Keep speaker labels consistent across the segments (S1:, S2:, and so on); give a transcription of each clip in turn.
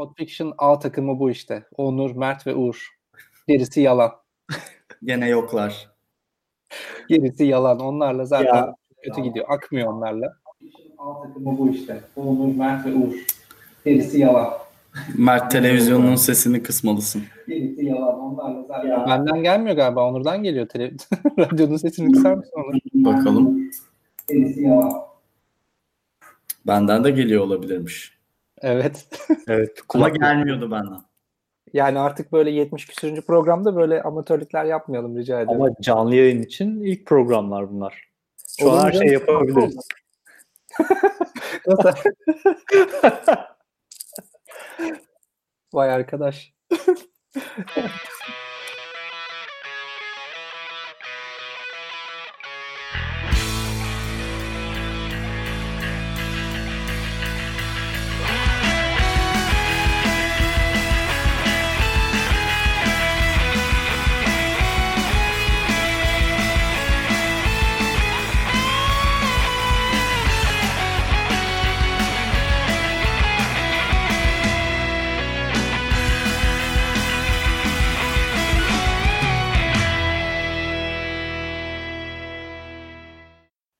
S1: Code Fiction A takımı bu işte. Onur, Mert ve Uğur. Gerisi yalan.
S2: Gene yoklar.
S1: Gerisi yalan. Onlarla zaten
S3: Ya.
S1: kötü gidiyor. Akmıyor onlarla. A takımı bu işte. Onur, Mert ve Uğur. Gerisi yalan.
S2: Mert televizyonunun sesini kısmalısın.
S1: Gerisi yalan. Onlarla zaten. Benden gelmiyor galiba. Onur'dan geliyor. Tele... Radyonun sesini kısar mısın Onur?
S2: Bakalım.
S1: Gerisi yalan.
S2: Benden de geliyor olabilirmiş.
S1: Evet.
S3: Evet.
S2: Ama
S3: kulak-
S2: gelmiyordu benden.
S1: Yani artık böyle 70 küsürüncü programda böyle amatörlükler yapmayalım rica ederim.
S3: Ama canlı yayın için ilk programlar bunlar. Şu
S1: Olur
S3: an her şey yapabiliriz.
S1: Nasıl? Vay arkadaş.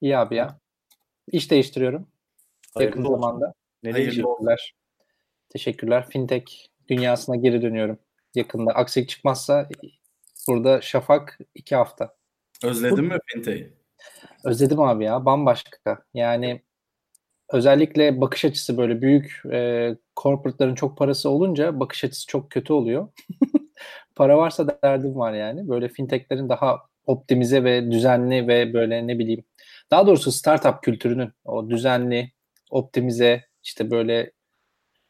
S1: İyi abi ya. İş değiştiriyorum yakın
S3: Hayırlı olsun.
S1: zamanda.
S3: Ne?
S1: Teşekkürler. Teşekkürler. Fintech dünyasına geri dönüyorum yakında. Aksilik çıkmazsa burada Şafak iki hafta.
S2: Özledin mi Fintech'i?
S1: Özledim abi ya. Bambaşka. Yani özellikle bakış açısı böyle büyük e, corporate'ların çok parası olunca bakış açısı çok kötü oluyor. Para varsa derdim var yani. Böyle fintechlerin daha optimize ve düzenli ve böyle ne bileyim daha doğrusu startup kültürünün o düzenli, optimize işte böyle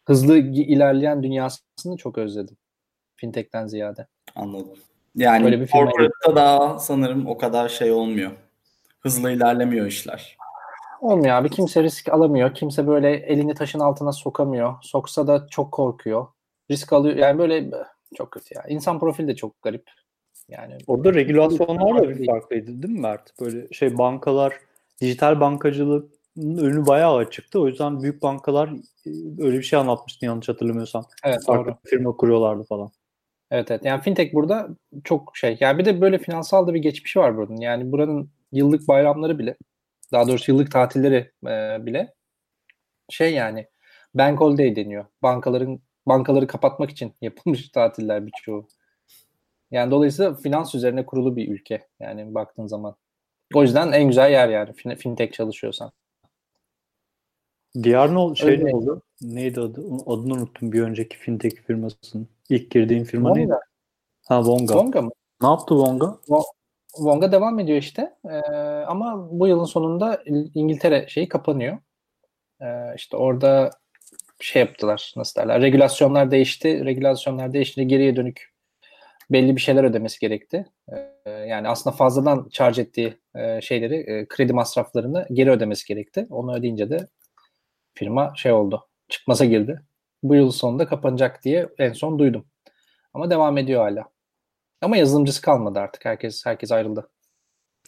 S1: hızlı ilerleyen dünyasını çok özledim. Fintech'ten ziyade.
S2: Anladım. Yani
S1: Böyle bir
S2: corporate'da daha sanırım o kadar şey olmuyor. Hızlı ilerlemiyor işler.
S1: Olmuyor abi. Kimse risk alamıyor. Kimse böyle elini taşın altına sokamıyor. Soksa da çok korkuyor. Risk alıyor. Yani böyle çok kötü ya. İnsan profili de çok garip. Yani
S3: Orada regülasyonlar da bir farklıydı değil mi Mert? Böyle şey bankalar, dijital bankacılığın önü bayağı açıktı. O yüzden büyük bankalar e, öyle bir şey anlatmıştı yanlış hatırlamıyorsam.
S1: evet
S3: Farklı
S1: doğru.
S3: firma kuruyorlardı falan.
S1: Evet evet. Yani fintech burada çok şey. Yani bir de böyle finansal da bir geçmişi var buranın. Yani buranın yıllık bayramları bile daha doğrusu yıllık tatilleri e, bile şey yani bank holiday deniyor. Bankaların bankaları kapatmak için yapılmış tatiller birçoğu. Yani dolayısıyla finans üzerine kurulu bir ülke yani baktığın zaman. O yüzden en güzel yer yani fin- fintech çalışıyorsan.
S3: Diğer ne oldu? Şey
S1: Öyle.
S3: ne oldu? Neydi adı? Adını unuttum bir önceki fintech firmasının. İlk girdiğin firma neydi?
S1: Vonga.
S3: Ha Vonga.
S1: Vonga mı?
S3: Ne yaptı Vonga?
S1: Vonga devam ediyor işte. Ee, ama bu yılın sonunda İl- İngiltere şeyi kapanıyor. Ee, işte orada şey yaptılar nasıl derler regülasyonlar değişti. Regülasyonlar değişti geriye dönük belli bir şeyler ödemesi gerekti. Ee, yani aslında fazladan charge ettiği e, şeyleri e, kredi masraflarını geri ödemesi gerekti. Onu ödeyince de firma şey oldu. Çıkmaza girdi. Bu yıl sonunda kapanacak diye en son duydum. Ama devam ediyor hala. Ama yazılımcısı kalmadı artık. Herkes herkes ayrıldı.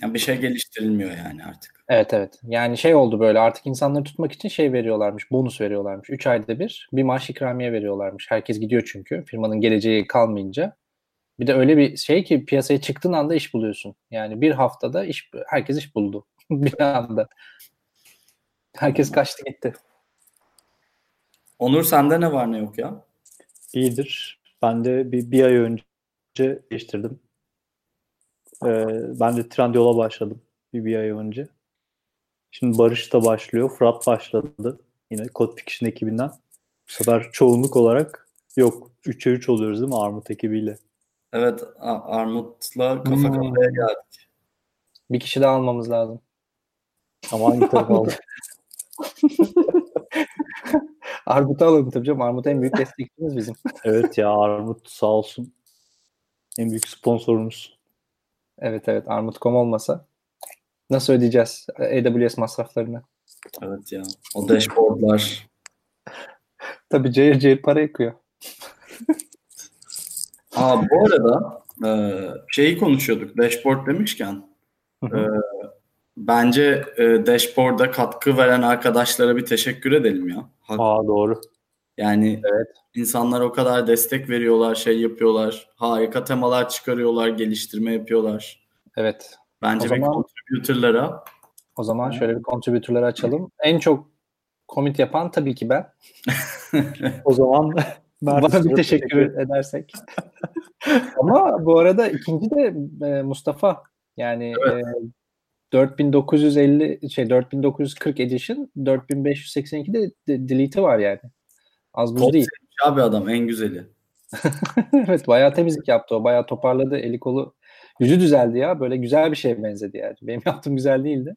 S2: Yani bir şey geliştirilmiyor yani artık.
S1: Evet evet. Yani şey oldu böyle artık insanları tutmak için şey veriyorlarmış. Bonus veriyorlarmış. 3 ayda bir bir maaş ikramiye veriyorlarmış. Herkes gidiyor çünkü. Firmanın geleceği kalmayınca. Bir de öyle bir şey ki piyasaya çıktığın anda iş buluyorsun. Yani bir haftada iş herkes iş buldu. bir anda. Herkes kaçtı gitti.
S2: Onur sende ne var ne yok ya?
S3: İyidir. Ben de bir, bir ay önce değiştirdim. Ee, ben de Trendyol'a başladım bir, bir ay önce. Şimdi Barış da başlıyor. Fırat başladı. Yine Code Fiction ekibinden. Bu sefer çoğunluk olarak yok 3'e 3 oluyoruz değil mi Armut ekibiyle?
S2: Evet Armut'la kafa
S1: Hmm.
S2: kafaya geldik.
S1: Bir kişi daha almamız lazım.
S3: Ama hangi tarafa aldık?
S1: Armut'u alalım tabii canım. Armut en büyük destekçimiz bizim.
S3: Evet ya Armut sağ olsun. En büyük sponsorumuz.
S1: evet evet. Armut.com olmasa nasıl ödeyeceğiz AWS masraflarını?
S2: Evet ya. O dashboardlar.
S1: Tabii cayır cayır para yakıyor.
S2: Aa bu arada e, şeyi konuşuyorduk dashboard demişken e, bence e, dashboard'a katkı veren arkadaşlara bir teşekkür edelim ya. Hak-
S3: Aa doğru.
S2: Yani
S1: Evet.
S2: insanlar o kadar destek veriyorlar, şey yapıyorlar. Harika temalar çıkarıyorlar, geliştirme yapıyorlar.
S1: Evet.
S2: Bence
S1: O
S2: bir
S1: zaman-
S2: contributor'lara
S1: O zaman şöyle bir contributor'ları açalım. En çok commit yapan tabii ki ben.
S3: O zaman
S1: Bana bir teşekkür edersek. Ama bu arada ikinci de e, Mustafa. Yani
S2: Evet.
S1: e, 4950 şey 4940 edition 4582 de de- delete'i var yani. Az buz değil.
S2: abi adam en güzeli.
S1: evet bayağı temizlik yaptı o. Bayağı toparladı. Eli kolu yüzü düzeldi ya. Böyle güzel bir şeye benzedi yani. Benim yaptığım güzel değildi.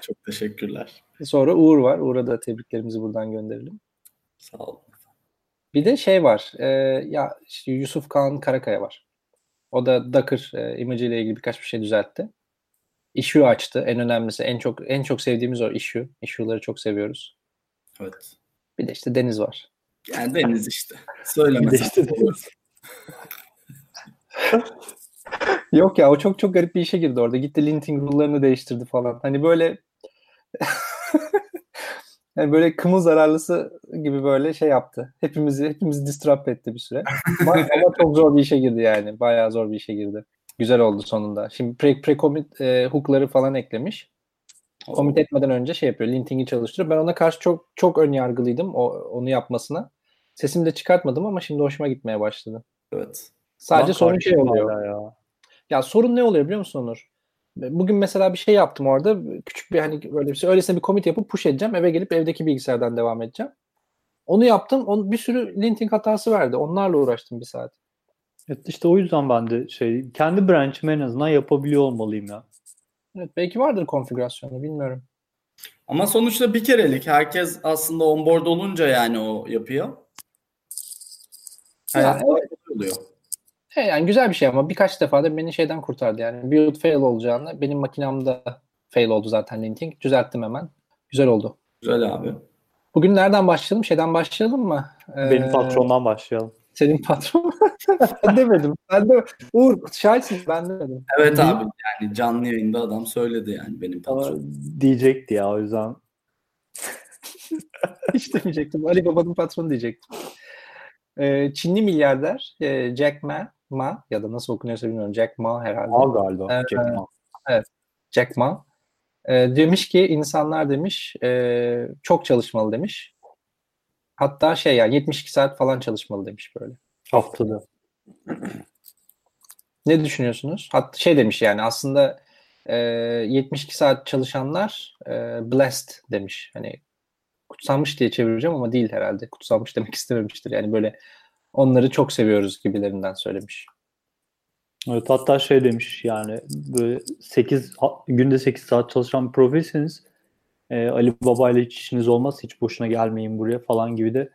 S2: Çok teşekkürler.
S1: Sonra Uğur var. Uğur'a da tebriklerimizi buradan gönderelim.
S2: Sağ olun.
S1: Bir de şey var. e, ya işte Yusuf Kağan Karakaya var. O da Docker e, imajı ile ilgili birkaç bir şey düzeltti. Issue açtı. En önemlisi en çok en çok sevdiğimiz o issue. Issue'ları çok seviyoruz.
S2: Evet.
S1: Bir de işte Deniz var.
S2: Yani Deniz işte. Söylemesen
S3: işte
S2: olur.
S1: Yok ya o çok çok garip bir işe girdi orada. Gitti linting rule'larını değiştirdi falan. Hani böyle yani böyle kımıl zararlısı gibi böyle şey yaptı. Hepimizi hepimizi disrupt etti bir süre. Ama, ama çok zor bir işe girdi yani. Bayağı zor bir işe girdi. Güzel oldu sonunda. Şimdi pre, pre commit e, hook'ları falan eklemiş. Commit etmeden önce şey yapıyor. Linting'i çalıştırıyor. Ben ona karşı çok çok ön yargılıydım o, onu yapmasına. Sesimi de çıkartmadım ama şimdi hoşuma gitmeye başladı.
S2: Evet.
S1: Sadece
S3: Ben
S1: sorun şey oluyor.
S3: Ya.
S1: Ya sorun ne oluyor biliyor musun Onur? Bugün mesela bir şey yaptım orada. Küçük bir hani böyle bir şey. Öylesine bir commit yapıp push edeceğim. Eve gelip evdeki bilgisayardan devam edeceğim. Onu yaptım. On, bir sürü linting hatası verdi. Onlarla uğraştım bir saat.
S3: Evet, işte o yüzden ben de şey kendi branch'imi en azından yapabiliyor olmalıyım ya.
S1: Evet, belki vardır konfigürasyonu bilmiyorum.
S2: Ama sonuçta bir kerelik. Herkes aslında onboard olunca yani o yapıyor.
S1: Ya,
S2: Hayat
S1: evet.
S2: oluyor.
S1: He, yani güzel bir şey ama birkaç defa da beni şeyden kurtardı yani. Build fail olacağını benim makinamda fail oldu zaten linting. Düzelttim hemen. Güzel oldu.
S2: Güzel abi.
S1: Bugün nereden başlayalım? Şeyden başlayalım mı? Ee,
S3: Benim patrondan başlayalım.
S1: Senin patron. ben demedim. Ben de Uğur şahitsin ben demedim.
S2: Evet
S1: Değil
S2: abi yani canlı yayında adam söyledi yani benim
S3: Ama
S2: patron.
S3: diyecekti ya o yüzden.
S1: Hiç demeyecektim. Ali Baba'nın patronu diyecektim. Ee, Çinli milyarder e, Jack Ma, Ma ya da nasıl okunuyorsa bilmiyorum. Jack Ma herhalde.
S3: Al galiba.
S1: Evet.
S3: Jack Ma.
S1: Jack Ma. E, demiş ki insanlar demiş e, çok çalışmalı demiş. Hatta şey yani 72 saat falan çalışmalı demiş böyle.
S3: Haftada.
S1: Ne düşünüyorsunuz? Hatta şey demiş yani aslında e, 72 saat çalışanlar e, blessed demiş. Hani kutsanmış diye çevireceğim ama değil herhalde. Kutsanmış demek istememiştir. Yani böyle onları çok seviyoruz gibilerinden söylemiş.
S3: Evet hatta şey demiş yani böyle 8 günde 8 saat çalışan bir profilseniz e, Ali Baba ile hiç işiniz olmaz hiç boşuna gelmeyin buraya falan gibi de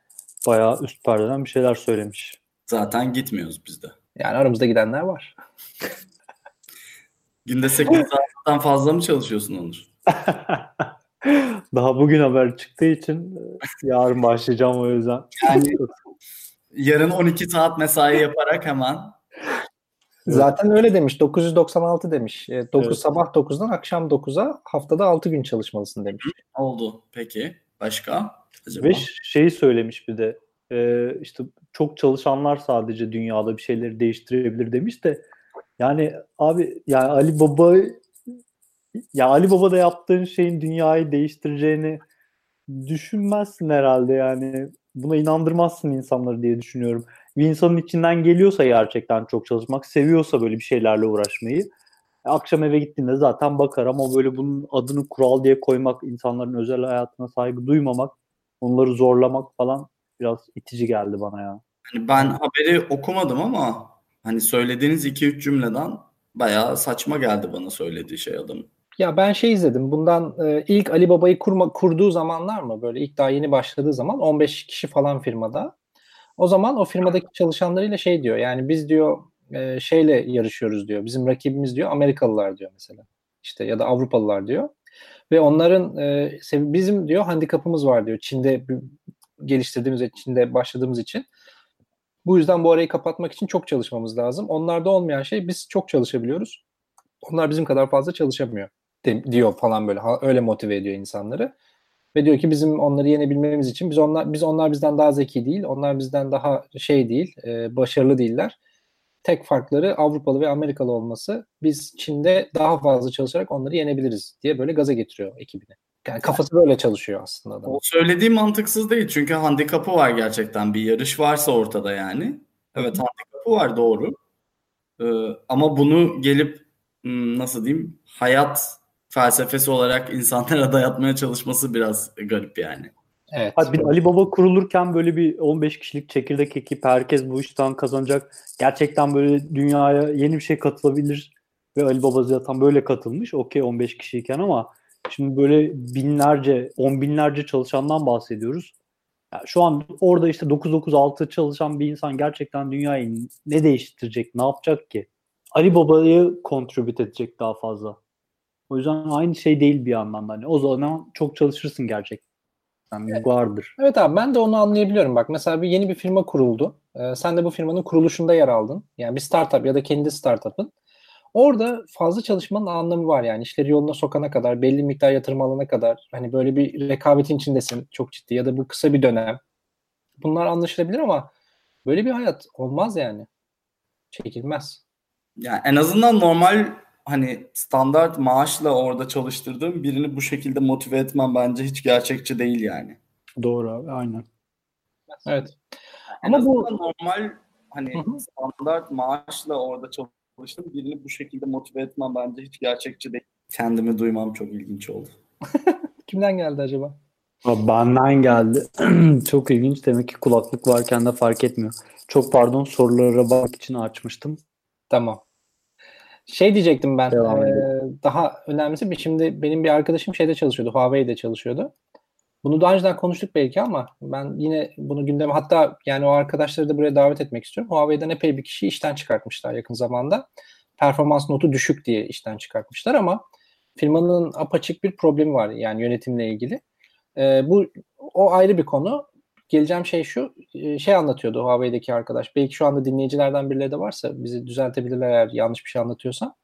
S3: bayağı üst perdeden bir şeyler söylemiş.
S2: Zaten gitmiyoruz biz de.
S1: Yani aramızda gidenler var.
S2: Günde 8 saatten fazla mı çalışıyorsun Onur?
S3: Daha bugün haber çıktığı için e, yarın başlayacağım o yüzden.
S2: Yani yarın 12 saat mesai yaparak hemen
S1: Zaten öyle demiş. 996 demiş. E, 9
S3: Evet.
S1: sabah 9'dan akşam 9'a haftada 6 gün çalışmalısın demiş.
S2: oldu. Peki başka? Acaba?
S3: Ve şeyi söylemiş bir de e, işte çok çalışanlar sadece dünyada bir şeyleri değiştirebilir demiş de yani abi yani Ali Baba ya Ali Baba'da yaptığın şeyin dünyayı değiştireceğini düşünmezsin herhalde yani buna inandırmazsın insanları diye düşünüyorum. Bir insanın içinden geliyorsa gerçekten çok çalışmak, seviyorsa böyle bir şeylerle uğraşmayı akşam eve gittiğinde zaten bakar ama böyle bunun adını kural diye koymak, insanların özel hayatına saygı duymamak, onları zorlamak falan biraz itici geldi bana ya.
S2: Hani ben haberi okumadım ama hani söylediğiniz 2-3 cümleden bayağı saçma geldi bana söylediği şey adamın.
S1: Ya ben şey izledim. Bundan e, ilk Ali Baba'yı kurma, kurduğu zamanlar mı? Böyle ilk daha yeni başladığı zaman 15 kişi falan firmada. O zaman o firmadaki çalışanlarıyla şey diyor. Yani biz diyor e, şeyle yarışıyoruz diyor. Bizim rakibimiz diyor Amerikalılar diyor mesela. İşte ya da Avrupalılar diyor. Ve onların e, bizim diyor handikapımız var diyor. Çin'de geliştirdiğimiz ve Çin'de başladığımız için. Bu yüzden bu arayı kapatmak için çok çalışmamız lazım. Onlarda olmayan şey biz çok çalışabiliyoruz. Onlar bizim kadar fazla çalışamıyor de- diyor falan böyle. Ha, öyle motive ediyor insanları. ve diyor ki bizim onları yenebilmemiz için biz onlar biz onlar bizden daha zeki değil, onlar bizden daha şey değil, e, başarılı değiller. Tek farkları Avrupalı ve Amerikalı olması. Biz Çin'de daha fazla çalışarak onları yenebiliriz diye böyle gaza getiriyor ekibini. Yani kafası böyle çalışıyor aslında adam.
S2: O söylediği mantıksız değil çünkü handikapı var gerçekten bir yarış varsa ortada yani. Evet handikapı var doğru. Ee, ama bunu gelip hmm, nasıl diyeyim hayat felsefesi olarak insanlara dayatmaya çalışması biraz garip yani.
S1: Evet.
S3: Hadi bir Ali Baba kurulurken böyle bir 15 kişilik çekirdek ekip herkes bu işten kazanacak. Gerçekten böyle dünyaya yeni bir şey katılabilir ve Ali Baba zaten böyle katılmış. Okey 15 kişiyken ama şimdi böyle binlerce, on binlerce çalışandan bahsediyoruz. Yani şu an orada işte 996 çalışan bir insan gerçekten dünyayı ne değiştirecek, ne yapacak ki? Ali Baba'yı contribute edecek daha fazla. O yüzden aynı şey değil bir yandan da. Hani o zaman çok çalışırsın gerçekten. Yani
S1: Evet.
S3: vardır.
S1: Evet abi ben de onu anlayabiliyorum. Bak mesela bir yeni bir firma kuruldu. Ee, sen de bu firmanın kuruluşunda yer aldın. Yani bir startup ya da kendi startup'ın. Orada fazla çalışmanın anlamı var yani. işleri yoluna sokana kadar, belli miktar yatırım alana kadar hani böyle bir rekabetin içindesin çok ciddi ya da bu kısa bir dönem. Bunlar anlaşılabilir ama böyle bir hayat olmaz yani. Çekilmez.
S2: Yani en azından normal hani standart maaşla orada çalıştırdığım birini bu şekilde motive etmem bence hiç gerçekçi değil yani.
S3: Doğru abi aynen.
S1: Evet.
S2: En
S1: Ama bu-
S2: normal hani
S1: Hı hı.
S2: standart maaşla orada çalıştığım birini bu şekilde motive etmem bence hiç gerçekçi değil. Kendimi duymam çok ilginç oldu.
S1: Kimden geldi acaba?
S3: Benden geldi. Çok ilginç. Demek ki kulaklık varken de fark etmiyor. Çok pardon sorulara bakmak için açmıştım.
S1: Tamam. Şey diyecektim ben.
S3: Edelim.
S1: daha önemlisi bir şimdi benim bir arkadaşım şeyde çalışıyordu. Huawei'de çalışıyordu. Bunu daha önceden konuştuk belki ama ben yine bunu gündeme hatta yani o arkadaşları da buraya davet etmek istiyorum. Huawei'den epey bir kişi işten çıkartmışlar yakın zamanda. Performans notu düşük diye işten çıkartmışlar ama firmanın apaçık bir problemi var yani yönetimle ilgili. Ee, bu o ayrı bir konu. Geleceğim şey şu, şey anlatıyordu Huawei'deki arkadaş. Belki şu anda dinleyicilerden birileri de varsa bizi düzeltebilirler eğer yanlış bir şey anlatıyorsam.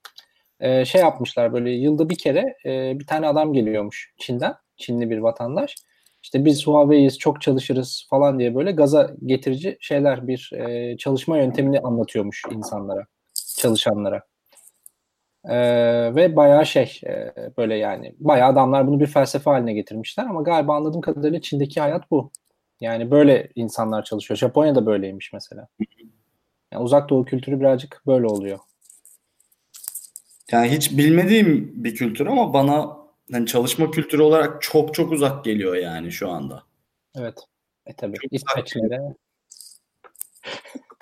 S1: Şey yapmışlar böyle yılda bir kere bir tane adam geliyormuş Çin'den. Çinli bir vatandaş. İşte biz Huawei'yiz, çok çalışırız falan diye böyle gaza getirici şeyler bir çalışma yöntemini anlatıyormuş insanlara, çalışanlara. Ee, ve bayağı şey e, böyle yani bayağı adamlar bunu bir felsefe haline getirmişler ama galiba anladığım kadarıyla Çin'deki hayat bu. Yani böyle insanlar çalışıyor. Japonya'da böyleymiş mesela. Yani uzak doğu kültürü birazcık böyle oluyor.
S2: Yani hiç bilmediğim bir kültür ama bana hani çalışma kültürü olarak çok çok uzak geliyor yani şu anda.
S1: Evet. E tabii. İsveç'te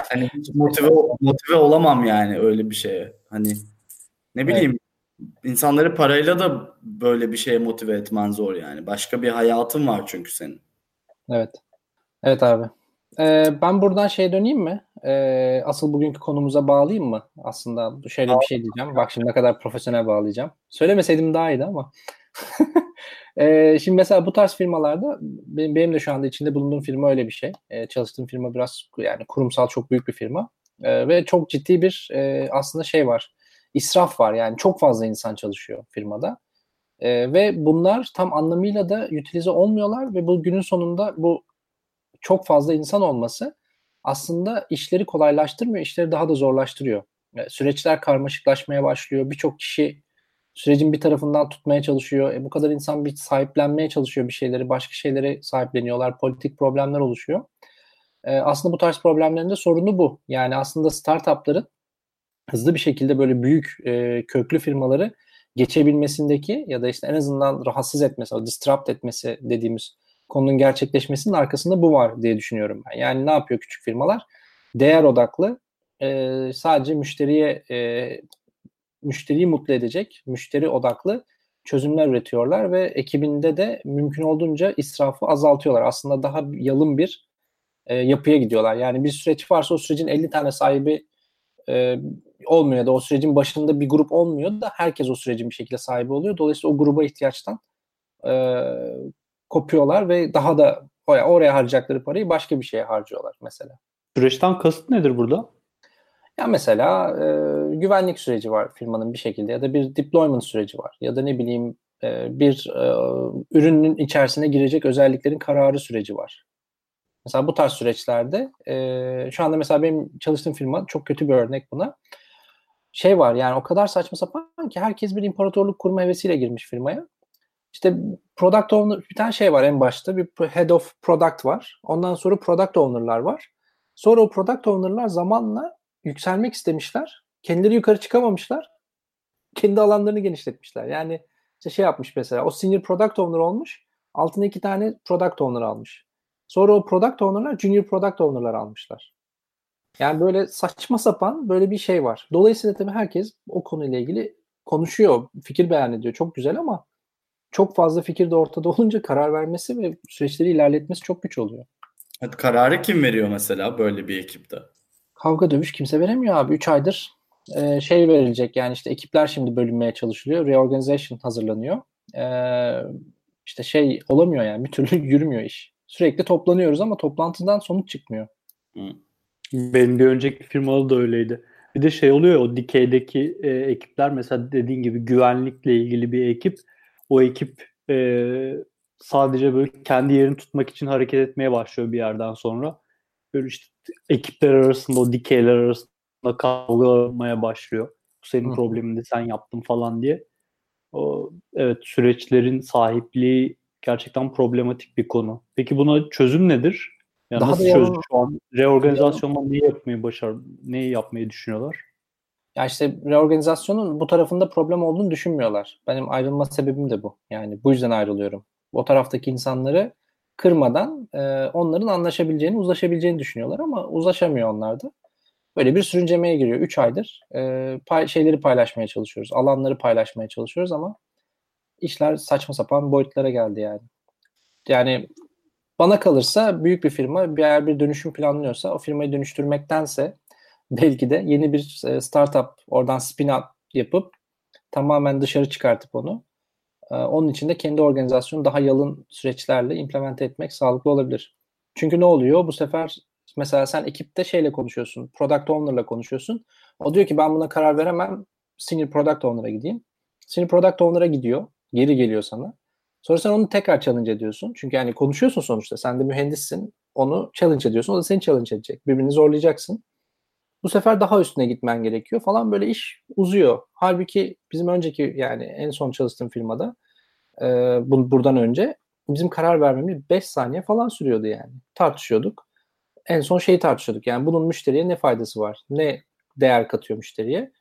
S2: Hani hiç motive motive olamam yani öyle bir şeye. Hani ne bileyim insanları parayla da böyle bir şeye motive etmen zor yani. Başka bir hayatın var çünkü senin.
S1: Evet. Evet abi. Ee, ben buradan şey döneyim mi? Ee, asıl bugünkü konumuza bağlayayım mı? Aslında şöyle bir şey diyeceğim. Bak şimdi ne kadar profesyonel bağlayacağım. Söylemeseydim daha iyiydi ama. Ee, şimdi mesela bu tarz firmalarda benim, benim de şu anda içinde bulunduğum firma öyle bir şey. Ee, çalıştığım firma biraz yani kurumsal çok büyük bir firma. Ee, ve çok ciddi bir e, aslında şey var. İsraf var yani çok fazla insan çalışıyor firmada. Ee, ve bunlar tam anlamıyla da utilize olmuyorlar ve bu günün sonunda bu çok fazla insan olması aslında işleri kolaylaştırmıyor, işleri daha da zorlaştırıyor. E, Süreçler karmaşıklaşmaya başlıyor. Birçok kişi sürecin bir tarafından tutmaya çalışıyor. E, bu kadar insan bir sahiplenmeye çalışıyor bir şeyleri, başka şeyleri sahipleniyorlar. Politik problemler oluşuyor. E, aslında bu tarz problemlerin de sorunu bu. Yani aslında startupların hızlı bir şekilde böyle büyük e, köklü firmaları geçebilmesindeki ya da işte en azından rahatsız etmesi, disrupt etmesi dediğimiz konunun gerçekleşmesinin arkasında bu var diye düşünüyorum ben. Yani ne yapıyor küçük firmalar? Değer odaklı, e, sadece müşteriye e, müşteriyi mutlu edecek, müşteri odaklı çözümler üretiyorlar ve ekibinde de mümkün olduğunca israfı azaltıyorlar. Aslında daha yalın bir e, yapıya gidiyorlar. Yani bir süreç varsa o sürecin 50 tane sahibi e, olmuyor da o sürecin başında bir grup olmuyor da herkes o sürecin bir şekilde sahibi oluyor. Dolayısıyla o gruba ihtiyaçtan e, kopuyorlar ve daha da oraya, oraya harcayacakları parayı başka bir şeye harcıyorlar mesela.
S3: Süreçten kasıt nedir burada?
S1: Ya mesela e, güvenlik süreci var firmanın bir şekilde ya da bir deployment süreci var ya da ne bileyim e, bir e, ürünün içerisine girecek özelliklerin kararı süreci var. Mesela bu tarz süreçlerde e, şu anda mesela benim çalıştığım firma çok kötü bir örnek buna. Şey var yani o kadar saçma sapan ki herkes bir imparatorluk kurma hevesiyle girmiş firmaya. İşte product owner bir tane şey var en başta bir head of product var. Ondan sonra product owner'lar var. Sonra o product owner'lar zamanla yükselmek istemişler. Kendileri yukarı çıkamamışlar. Kendi alanlarını genişletmişler. Yani işte şey yapmış mesela o senior product owner olmuş. Altına iki tane product owner almış. Sonra o product owner'lar junior product owner'lar almışlar. Yani böyle saçma sapan böyle bir şey var. Dolayısıyla tabii herkes o konuyla ilgili konuşuyor, fikir beyan ediyor. Çok güzel ama çok fazla fikir de ortada olunca karar vermesi ve süreçleri ilerletmesi çok güç oluyor.
S2: Evet, kararı kim veriyor mesela böyle bir ekipte?
S1: Kavga dövüş kimse veremiyor abi. 3 aydır e, şey verilecek yani işte ekipler şimdi bölünmeye çalışılıyor. Reorganization hazırlanıyor. E, işte şey olamıyor yani bir türlü yürümüyor iş. Sürekli toplanıyoruz ama toplantıdan sonuç çıkmıyor.
S2: Hı.
S3: Benim bir önceki firmada da öyleydi. Bir de şey oluyor o dikeydeki e, ekipler mesela dediğin gibi güvenlikle ilgili bir ekip. O ekip e, sadece böyle kendi yerini tutmak için hareket etmeye başlıyor bir yerden sonra. Böyle işte ekipler arasında o dikeyler arasında kavga olmaya başlıyor. Bu senin
S1: Hı.
S3: probleminde sen yaptın falan diye. O, evet süreçlerin sahipliği gerçekten problematik bir konu. Peki buna çözüm nedir? Yani
S1: Daha
S3: nasıl çözüm şu an? Reorganizasyonda neyi yapmayı başar, neyi yapmayı düşünüyorlar?
S1: Ya işte reorganizasyonun bu tarafında problem olduğunu düşünmüyorlar. Benim ayrılma sebebim de bu. Yani bu yüzden ayrılıyorum. O taraftaki insanları kırmadan e, onların anlaşabileceğini, uzlaşabileceğini düşünüyorlar ama uzlaşamıyor onlar da. Böyle bir sürüncemeye giriyor. 3 aydır e, pay, şeyleri paylaşmaya çalışıyoruz. Alanları paylaşmaya çalışıyoruz ama işler saçma sapan boyutlara geldi yani. Yani bana kalırsa büyük bir firma bir eğer bir dönüşüm planlıyorsa o firmayı dönüştürmektense belki de yeni bir e, startup oradan spin out yapıp tamamen dışarı çıkartıp onu e, onun için de kendi organizasyonu daha yalın süreçlerle implemente etmek sağlıklı olabilir. Çünkü ne oluyor? Bu sefer mesela sen ekipte şeyle konuşuyorsun. Product owner'la konuşuyorsun. O diyor ki ben buna karar veremem. Senior product owner'a gideyim. Senior product owner'a gidiyor. Geri geliyor sana. Sonra sen onu tekrar challenge ediyorsun. Çünkü yani konuşuyorsun sonuçta. Sen de mühendissin. Onu challenge ediyorsun. O da seni challenge edecek. Birbirini zorlayacaksın. Bu sefer daha üstüne gitmen gerekiyor falan böyle iş uzuyor. Halbuki bizim önceki yani en son çalıştığım firmada e, bu, buradan önce bizim karar vermemiz 5 saniye falan sürüyordu yani. Tartışıyorduk. En son şeyi tartışıyorduk yani bunun müşteriye ne faydası var? Ne değer katıyor müşteriye?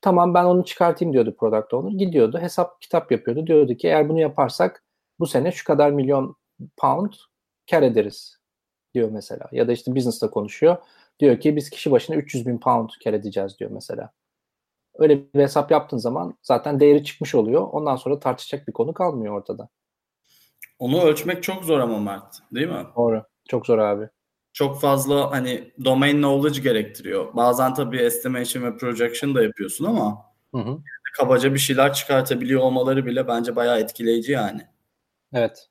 S1: Tamam ben onu çıkartayım diyordu product owner. Gidiyordu hesap kitap yapıyordu. Diyordu ki eğer bunu yaparsak bu sene şu kadar milyon pound kar ederiz diyor mesela. Ya da işte business'ta konuşuyor. Diyor ki biz kişi başına 300 bin pound kar edeceğiz diyor mesela. Öyle bir hesap yaptığın zaman zaten değeri çıkmış oluyor. Ondan sonra tartışacak bir konu kalmıyor ortada.
S2: Onu ölçmek çok zor ama Mert, değil mi?
S1: Doğru. Çok zor abi.
S2: Çok fazla hani domain knowledge gerektiriyor. Bazen tabii estimation ve projection da yapıyorsun ama
S1: Hı hı.
S2: kabaca bir şeyler çıkartabiliyor olmaları bile bence bayağı etkileyici yani.
S1: Evet.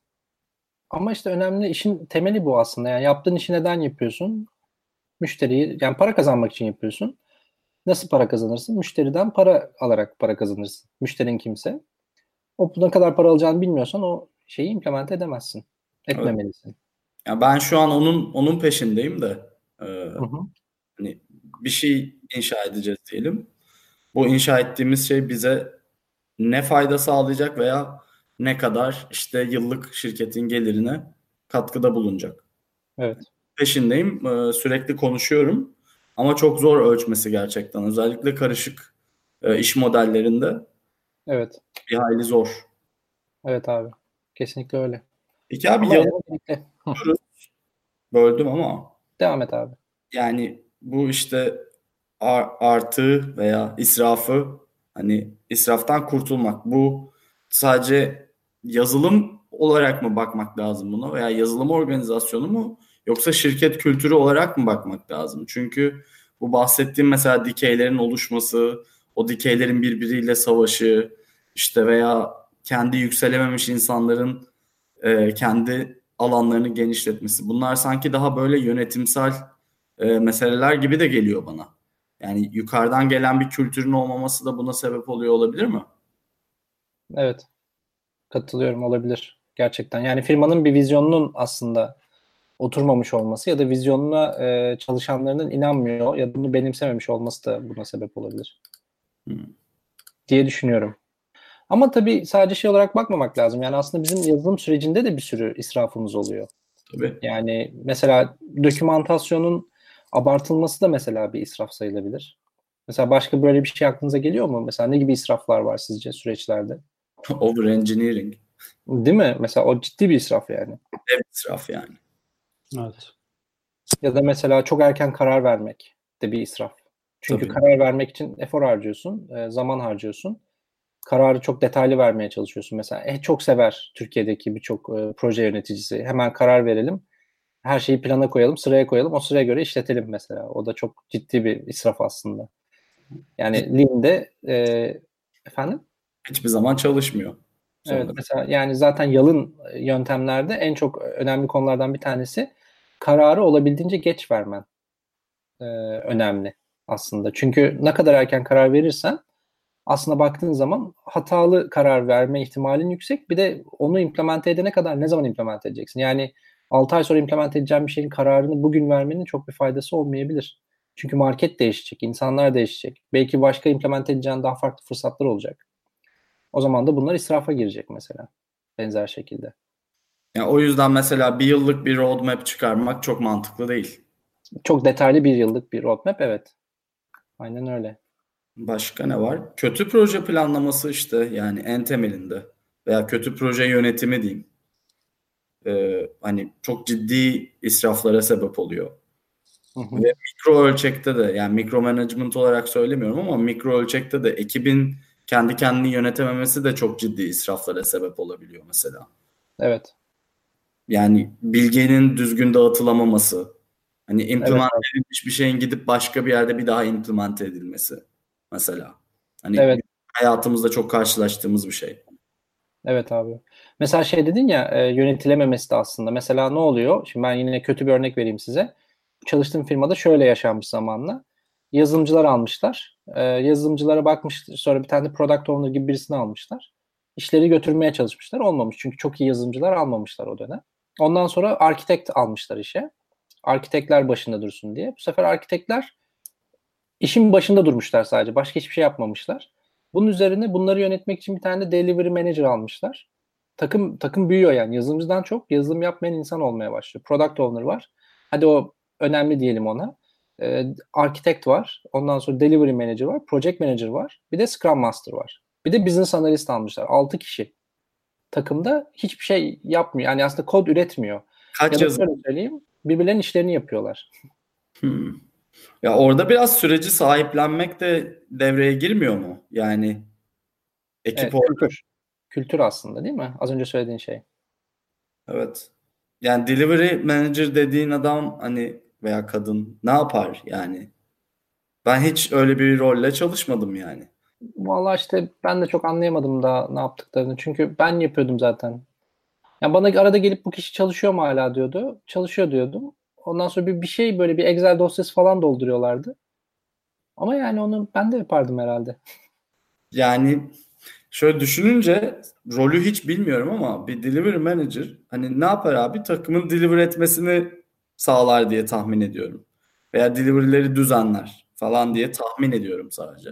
S1: Ama işte önemli işin temeli bu aslında. Yani yaptığın işi neden yapıyorsun? Müşteriyi yani para kazanmak için yapıyorsun. Nasıl para kazanırsın? Müşteriden para alarak para kazanırsın. Müşterin kimse. O ne kadar para alacağını bilmiyorsan o şeyi implement edemezsin. Etmemelisin.
S2: Ya ben şu an onun onun peşindeyim de e,
S1: Hı hı.
S2: hani bir şey inşa edeceğiz diyelim. Bu inşa ettiğimiz şey bize ne fayda sağlayacak veya ne kadar işte yıllık şirketin gelirine katkıda bulunacak.
S1: Evet.
S2: Peşindeyim. e, sürekli konuşuyorum. Ama çok zor ölçmesi gerçekten. Özellikle karışık e, iş modellerinde
S1: Evet.
S2: bir hayli zor.
S1: Evet abi. Kesinlikle öyle.
S2: Peki abi
S1: Ama
S2: böldüm ama
S1: Devam et abi.
S2: yani bu işte ar- artı veya israfı hani israftan kurtulmak bu sadece yazılım olarak mı bakmak lazım buna veya yazılım organizasyonu mu yoksa şirket kültürü olarak mı bakmak lazım? Çünkü bu bahsettiğim mesela dikeylerin oluşması, o dikeylerin birbiriyle savaşı işte veya kendi yükselememiş insanların e, kendi alanlarını genişletmesi. Bunlar sanki daha böyle yönetimsel e, meseleler gibi de geliyor bana. Yani yukarıdan gelen bir kültürün olmaması da buna sebep oluyor olabilir mi?
S1: Evet. Katılıyorum olabilir. Gerçekten. Yani firmanın bir vizyonunun aslında oturmamış olması ya da vizyonuna e, çalışanlarının inanmıyor ya da bunu benimsememiş olması da buna sebep olabilir. Hmm. Diye düşünüyorum. Ama tabii sadece şey olarak bakmamak lazım. Yani aslında bizim yazılım sürecinde de bir sürü israfımız oluyor.
S2: Tabii.
S1: Yani mesela dokümantasyonun abartılması da mesela bir israf sayılabilir. Mesela başka böyle bir şey aklınıza geliyor mu? Mesela ne gibi israflar var sizce süreçlerde?
S2: Over engineering.
S1: Değil mi? Mesela o ciddi bir israf yani.
S2: Dev israf yani.
S3: Evet.
S1: Ya da mesela çok erken karar vermek de bir israf. Çünkü Tabii. karar vermek için efor harcıyorsun, zaman harcıyorsun. Kararı çok detaylı vermeye çalışıyorsun. Mesela eh, çok sever Türkiye'deki birçok e, proje yöneticisi. Hemen karar verelim, her şeyi plana koyalım, sıraya koyalım, o sıraya göre işletelim mesela. O da çok ciddi bir israf aslında. Yani Lean'de e, efendim?
S2: Hiçbir zaman çalışmıyor.
S1: Sonra. Evet mesela yani zaten yalın yöntemlerde en çok önemli konulardan bir tanesi kararı olabildiğince geç vermen e, önemli aslında. Çünkü ne kadar erken karar verirsen aslında baktığın zaman hatalı karar verme ihtimalin yüksek. Bir de onu implemente edene kadar ne zaman implemente edeceksin? Yani 6 ay sonra implemente edeceğin bir şeyin kararını bugün vermenin çok bir faydası olmayabilir. Çünkü market değişecek, insanlar değişecek. Belki başka implement edeceğin daha farklı fırsatlar olacak. O zaman da bunlar israfa girecek mesela. Benzer şekilde.
S2: Yani o yüzden mesela bir yıllık bir roadmap çıkarmak çok mantıklı değil.
S1: Çok detaylı bir yıllık bir roadmap evet. Aynen öyle.
S2: Başka ne var? Kötü proje planlaması işte yani en temelinde veya kötü proje yönetimi diyeyim. Ee, hani çok ciddi israflara sebep oluyor. Hı hı. Ve mikro ölçekte de yani mikro management olarak söylemiyorum ama mikro ölçekte de ekibin kendi kendini yönetememesi de çok ciddi israflara sebep olabiliyor mesela.
S1: Evet.
S2: Yani bilginin düzgün dağıtılamaması, hani implement evet, edilmiş bir şeyin gidip başka bir yerde bir daha implement edilmesi mesela. Hani evet. hayatımızda çok karşılaştığımız bir şey.
S1: Evet abi. Mesela şey dedin ya e, yönetilememesi de aslında. Mesela ne oluyor? Şimdi ben yine kötü bir örnek vereyim size. Çalıştığım firmada şöyle yaşanmış zamanla. Yazılımcılar almışlar. E, yazılımcılara bakmış sonra bir tane de product owner gibi birisini almışlar. İşleri götürmeye çalışmışlar. Olmamış çünkü çok iyi yazılımcılar almamışlar o dönem. Ondan sonra arkitekt almışlar işe. Arkitekler başında dursun diye. Bu sefer arkitekler işin başında durmuşlar sadece. Başka hiçbir şey yapmamışlar. Bunun üzerine bunları yönetmek için bir tane de delivery manager almışlar. Takım takım büyüyor yani. Yazılımcıdan çok yazılım yapmayan insan olmaya başlıyor. Product owner var. Hadi o önemli diyelim ona. Ee, architect var. Ondan sonra delivery manager var. Project manager var. Bir de scrum master var. Bir de business analyst almışlar. 6 kişi takımda hiçbir şey yapmıyor. Yani aslında kod üretmiyor. Kaç ya şöyle söyleyeyim birbirlerinin işlerini yapıyorlar.
S2: Hmm. Ya orada biraz süreci sahiplenmek de devreye girmiyor mu? Yani
S1: ekip evet, kültür. Kültür aslında değil mi? Az önce söylediğin şey.
S2: Evet. Yani delivery manager dediğin adam hani veya kadın ne yapar yani? Ben hiç öyle bir rolle çalışmadım yani.
S1: Valla işte ben de çok anlayamadım da ne yaptıklarını. Çünkü ben yapıyordum zaten. Yani bana arada gelip bu kişi çalışıyor mu hala diyordu. Çalışıyor diyordum. Ondan sonra bir, bir şey böyle bir Excel dosyası falan dolduruyorlardı. Ama yani onu ben de yapardım herhalde.
S2: Yani şöyle düşününce rolü hiç bilmiyorum ama bir delivery manager hani ne yapar abi? Takımın deliver etmesini sağlar diye tahmin ediyorum. Veya delivery'leri düzenler falan diye tahmin ediyorum sadece.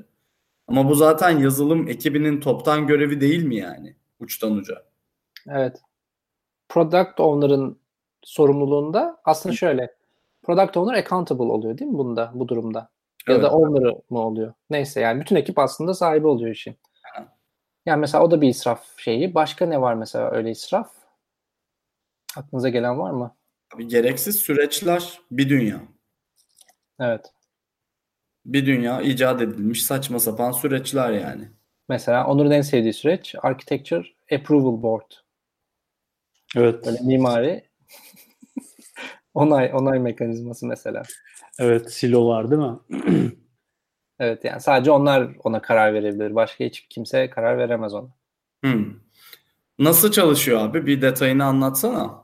S2: Ama bu zaten yazılım ekibinin toptan görevi değil mi yani? Uçtan uca.
S1: Evet. Product owner'ın sorumluluğunda aslında şöyle. Product owner accountable oluyor değil mi bunda bu durumda? Ya evet. da owner'ı mı oluyor? Neyse yani bütün ekip aslında sahibi oluyor işin. Yani mesela o da bir israf şeyi. Başka ne var mesela öyle israf? Aklınıza gelen var mı?
S2: Abi gereksiz süreçler bir dünya.
S1: Evet
S2: bir dünya icat edilmiş saçma sapan süreçler yani.
S1: Mesela Onur'un en sevdiği süreç Architecture Approval Board.
S3: Evet.
S1: Böyle mimari onay onay mekanizması mesela.
S3: Evet, silo var değil mi?
S1: evet yani sadece onlar ona karar verebilir. Başka hiç kimse karar veremez ona.
S2: Hmm. Nasıl çalışıyor abi? Bir detayını anlatsana.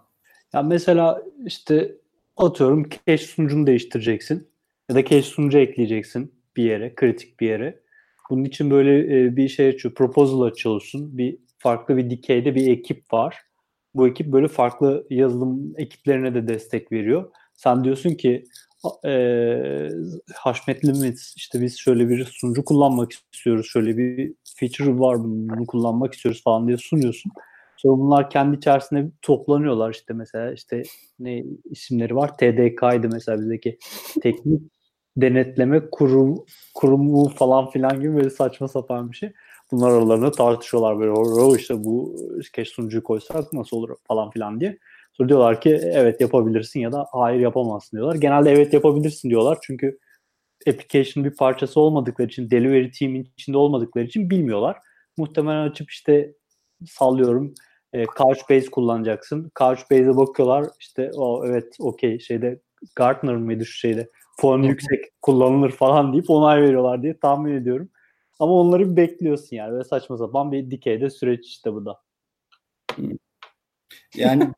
S3: Ya mesela işte atıyorum cache sunucunu değiştireceksin ya da cache sunucu ekleyeceksin bir yere, kritik bir yere. Bunun için böyle e, bir şey açıyor, proposal açıyorsun, bir farklı bir dikeyde bir ekip var. Bu ekip böyle farklı yazılım ekiplerine de destek veriyor. Sen diyorsun ki e, haşmetlimiz işte biz şöyle bir sunucu kullanmak istiyoruz. Şöyle bir feature var bunu kullanmak istiyoruz falan diye sunuyorsun. Sonra bunlar kendi içerisinde toplanıyorlar işte mesela işte ne isimleri var? TDK'ydı mesela bizdeki teknik denetleme kurum, kurumu falan filan gibi böyle saçma sapan bir şey. Bunlar aralarında tartışıyorlar böyle o işte bu keş sunucuyu koysak nasıl olur falan filan diye. Sonra diyorlar ki evet yapabilirsin ya da hayır yapamazsın diyorlar. Genelde evet yapabilirsin diyorlar çünkü application bir parçası olmadıkları için delivery team'in içinde olmadıkları için bilmiyorlar. Muhtemelen açıp işte sallıyorum e, Couchbase kullanacaksın. Couchbase'e bakıyorlar işte o evet okey şeyde Gartner mıydı şu şeyde puan yüksek kullanılır falan deyip onay veriyorlar diye tahmin ediyorum. Ama onları bir bekliyorsun yani. Böyle saçma sapan bir dikeyde süreç işte bu da.
S2: Yani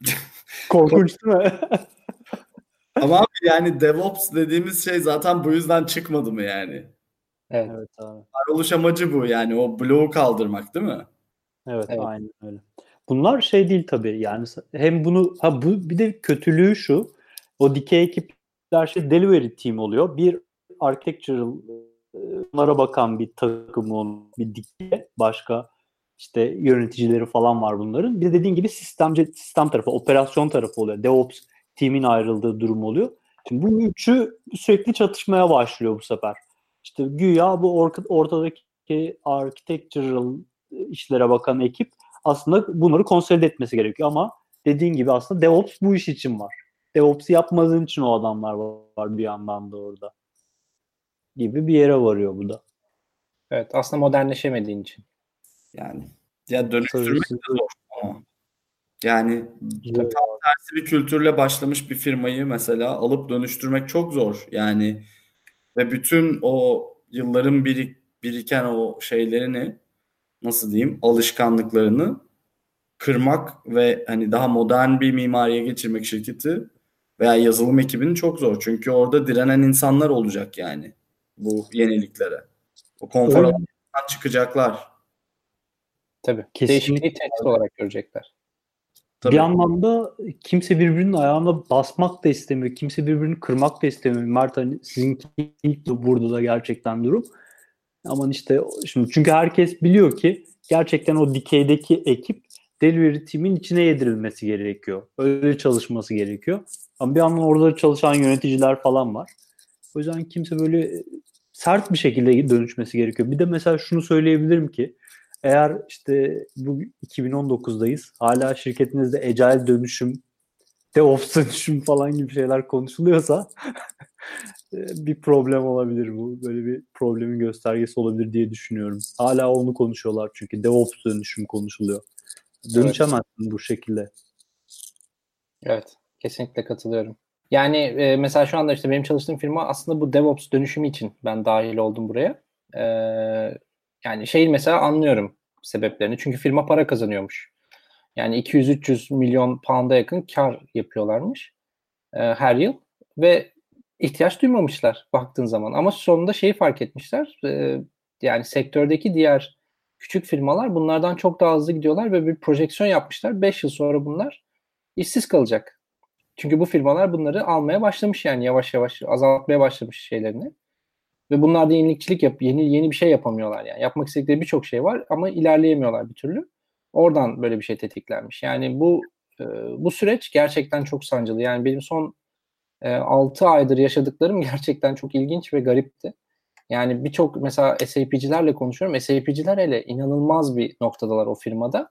S3: korkunç değil mi?
S2: Ama abi yani DevOps dediğimiz şey zaten bu yüzden çıkmadı mı yani?
S1: Evet.
S3: evet abi.
S2: Varoluş amacı bu yani o bloğu kaldırmak değil mi?
S3: Evet,
S1: Evet.
S3: aynen öyle. Bunlar şey değil tabii yani hem bunu ha bu bir de kötülüğü şu o dikey ekipler şey delivery team oluyor. Bir architectural bunlara bakan bir takım bir dikey başka işte yöneticileri falan var bunların. Bir de dediğin gibi sistemci sistem tarafı, operasyon tarafı oluyor. DevOps timin ayrıldığı durum oluyor. Şimdi bu üçü sürekli çatışmaya başlıyor bu sefer. İşte güya bu orta, ortadaki architectural işlere bakan ekip aslında bunları konsolide etmesi gerekiyor ama dediğin gibi aslında DevOps bu iş için var. DevOps'u yapmadığın için o adamlar var bir yandan da orada. Gibi bir yere varıyor bu da.
S1: Evet aslında modernleşemediğin için.
S2: Yani ya dönüştürmek de zor ama. Yani tam tersi bir kültürle başlamış bir firmayı mesela alıp dönüştürmek çok zor. Yani ve bütün o yılların birik, biriken o şeylerini nasıl diyeyim alışkanlıklarını kırmak ve hani daha modern bir mimariye geçirmek şirketi veya yazılım ekibini çok zor. Çünkü orada direnen insanlar olacak yani bu yeniliklere. O konfor alanından çıkacaklar.
S1: Tabii.
S3: Kesinlikle.
S1: Tehdit olarak görecekler.
S2: Tabii.
S3: Bir anlamda kimse birbirinin ayağına basmak da istemiyor. Kimse birbirini kırmak da istemiyor. Mert hani sizinki ilk burada da gerçekten durum. Aman işte şimdi çünkü herkes biliyor ki gerçekten o dikeydeki ekip delivery team'in içine yedirilmesi gerekiyor. Öyle çalışması gerekiyor. Ama bir yandan orada çalışan yöneticiler falan var. O yüzden kimse böyle sert bir şekilde dönüşmesi gerekiyor. Bir de mesela şunu söyleyebilirim ki eğer işte bu 2019'dayız. Hala şirketinizde agile dönüşüm, DevOps dönüşüm falan gibi şeyler konuşuluyorsa bir problem olabilir bu. Böyle bir problemin göstergesi olabilir diye düşünüyorum. Hala onu konuşuyorlar çünkü DevOps dönüşüm konuşuluyor. Dönüşemezsin evet. bu şekilde.
S1: Evet. Kesinlikle katılıyorum. Yani e, mesela şu anda işte benim çalıştığım firma aslında bu DevOps dönüşümü için ben dahil oldum buraya. E, yani şey mesela anlıyorum sebeplerini. Çünkü firma para kazanıyormuş. Yani 200-300 milyon pound'a yakın kar yapıyorlarmış e, her yıl. Ve ihtiyaç duymamışlar baktığın zaman. Ama sonunda şeyi fark etmişler. E, yani sektördeki diğer küçük firmalar bunlardan çok daha hızlı gidiyorlar ve bir projeksiyon yapmışlar. 5 yıl sonra bunlar işsiz kalacak. Çünkü bu firmalar bunları almaya başlamış yani yavaş yavaş azaltmaya başlamış şeylerini. Ve bunlar da yenilikçilik yap yeni yeni bir şey yapamıyorlar yani. Yapmak istedikleri birçok şey var ama ilerleyemiyorlar bir türlü. Oradan böyle bir şey tetiklenmiş. Yani bu e, bu süreç gerçekten çok sancılı. Yani benim son e, 6 aydır yaşadıklarım gerçekten çok ilginç ve garipti. Yani birçok mesela SAP'cilerle konuşuyorum. SAP'ciler hele inanılmaz bir noktadalar o firmada.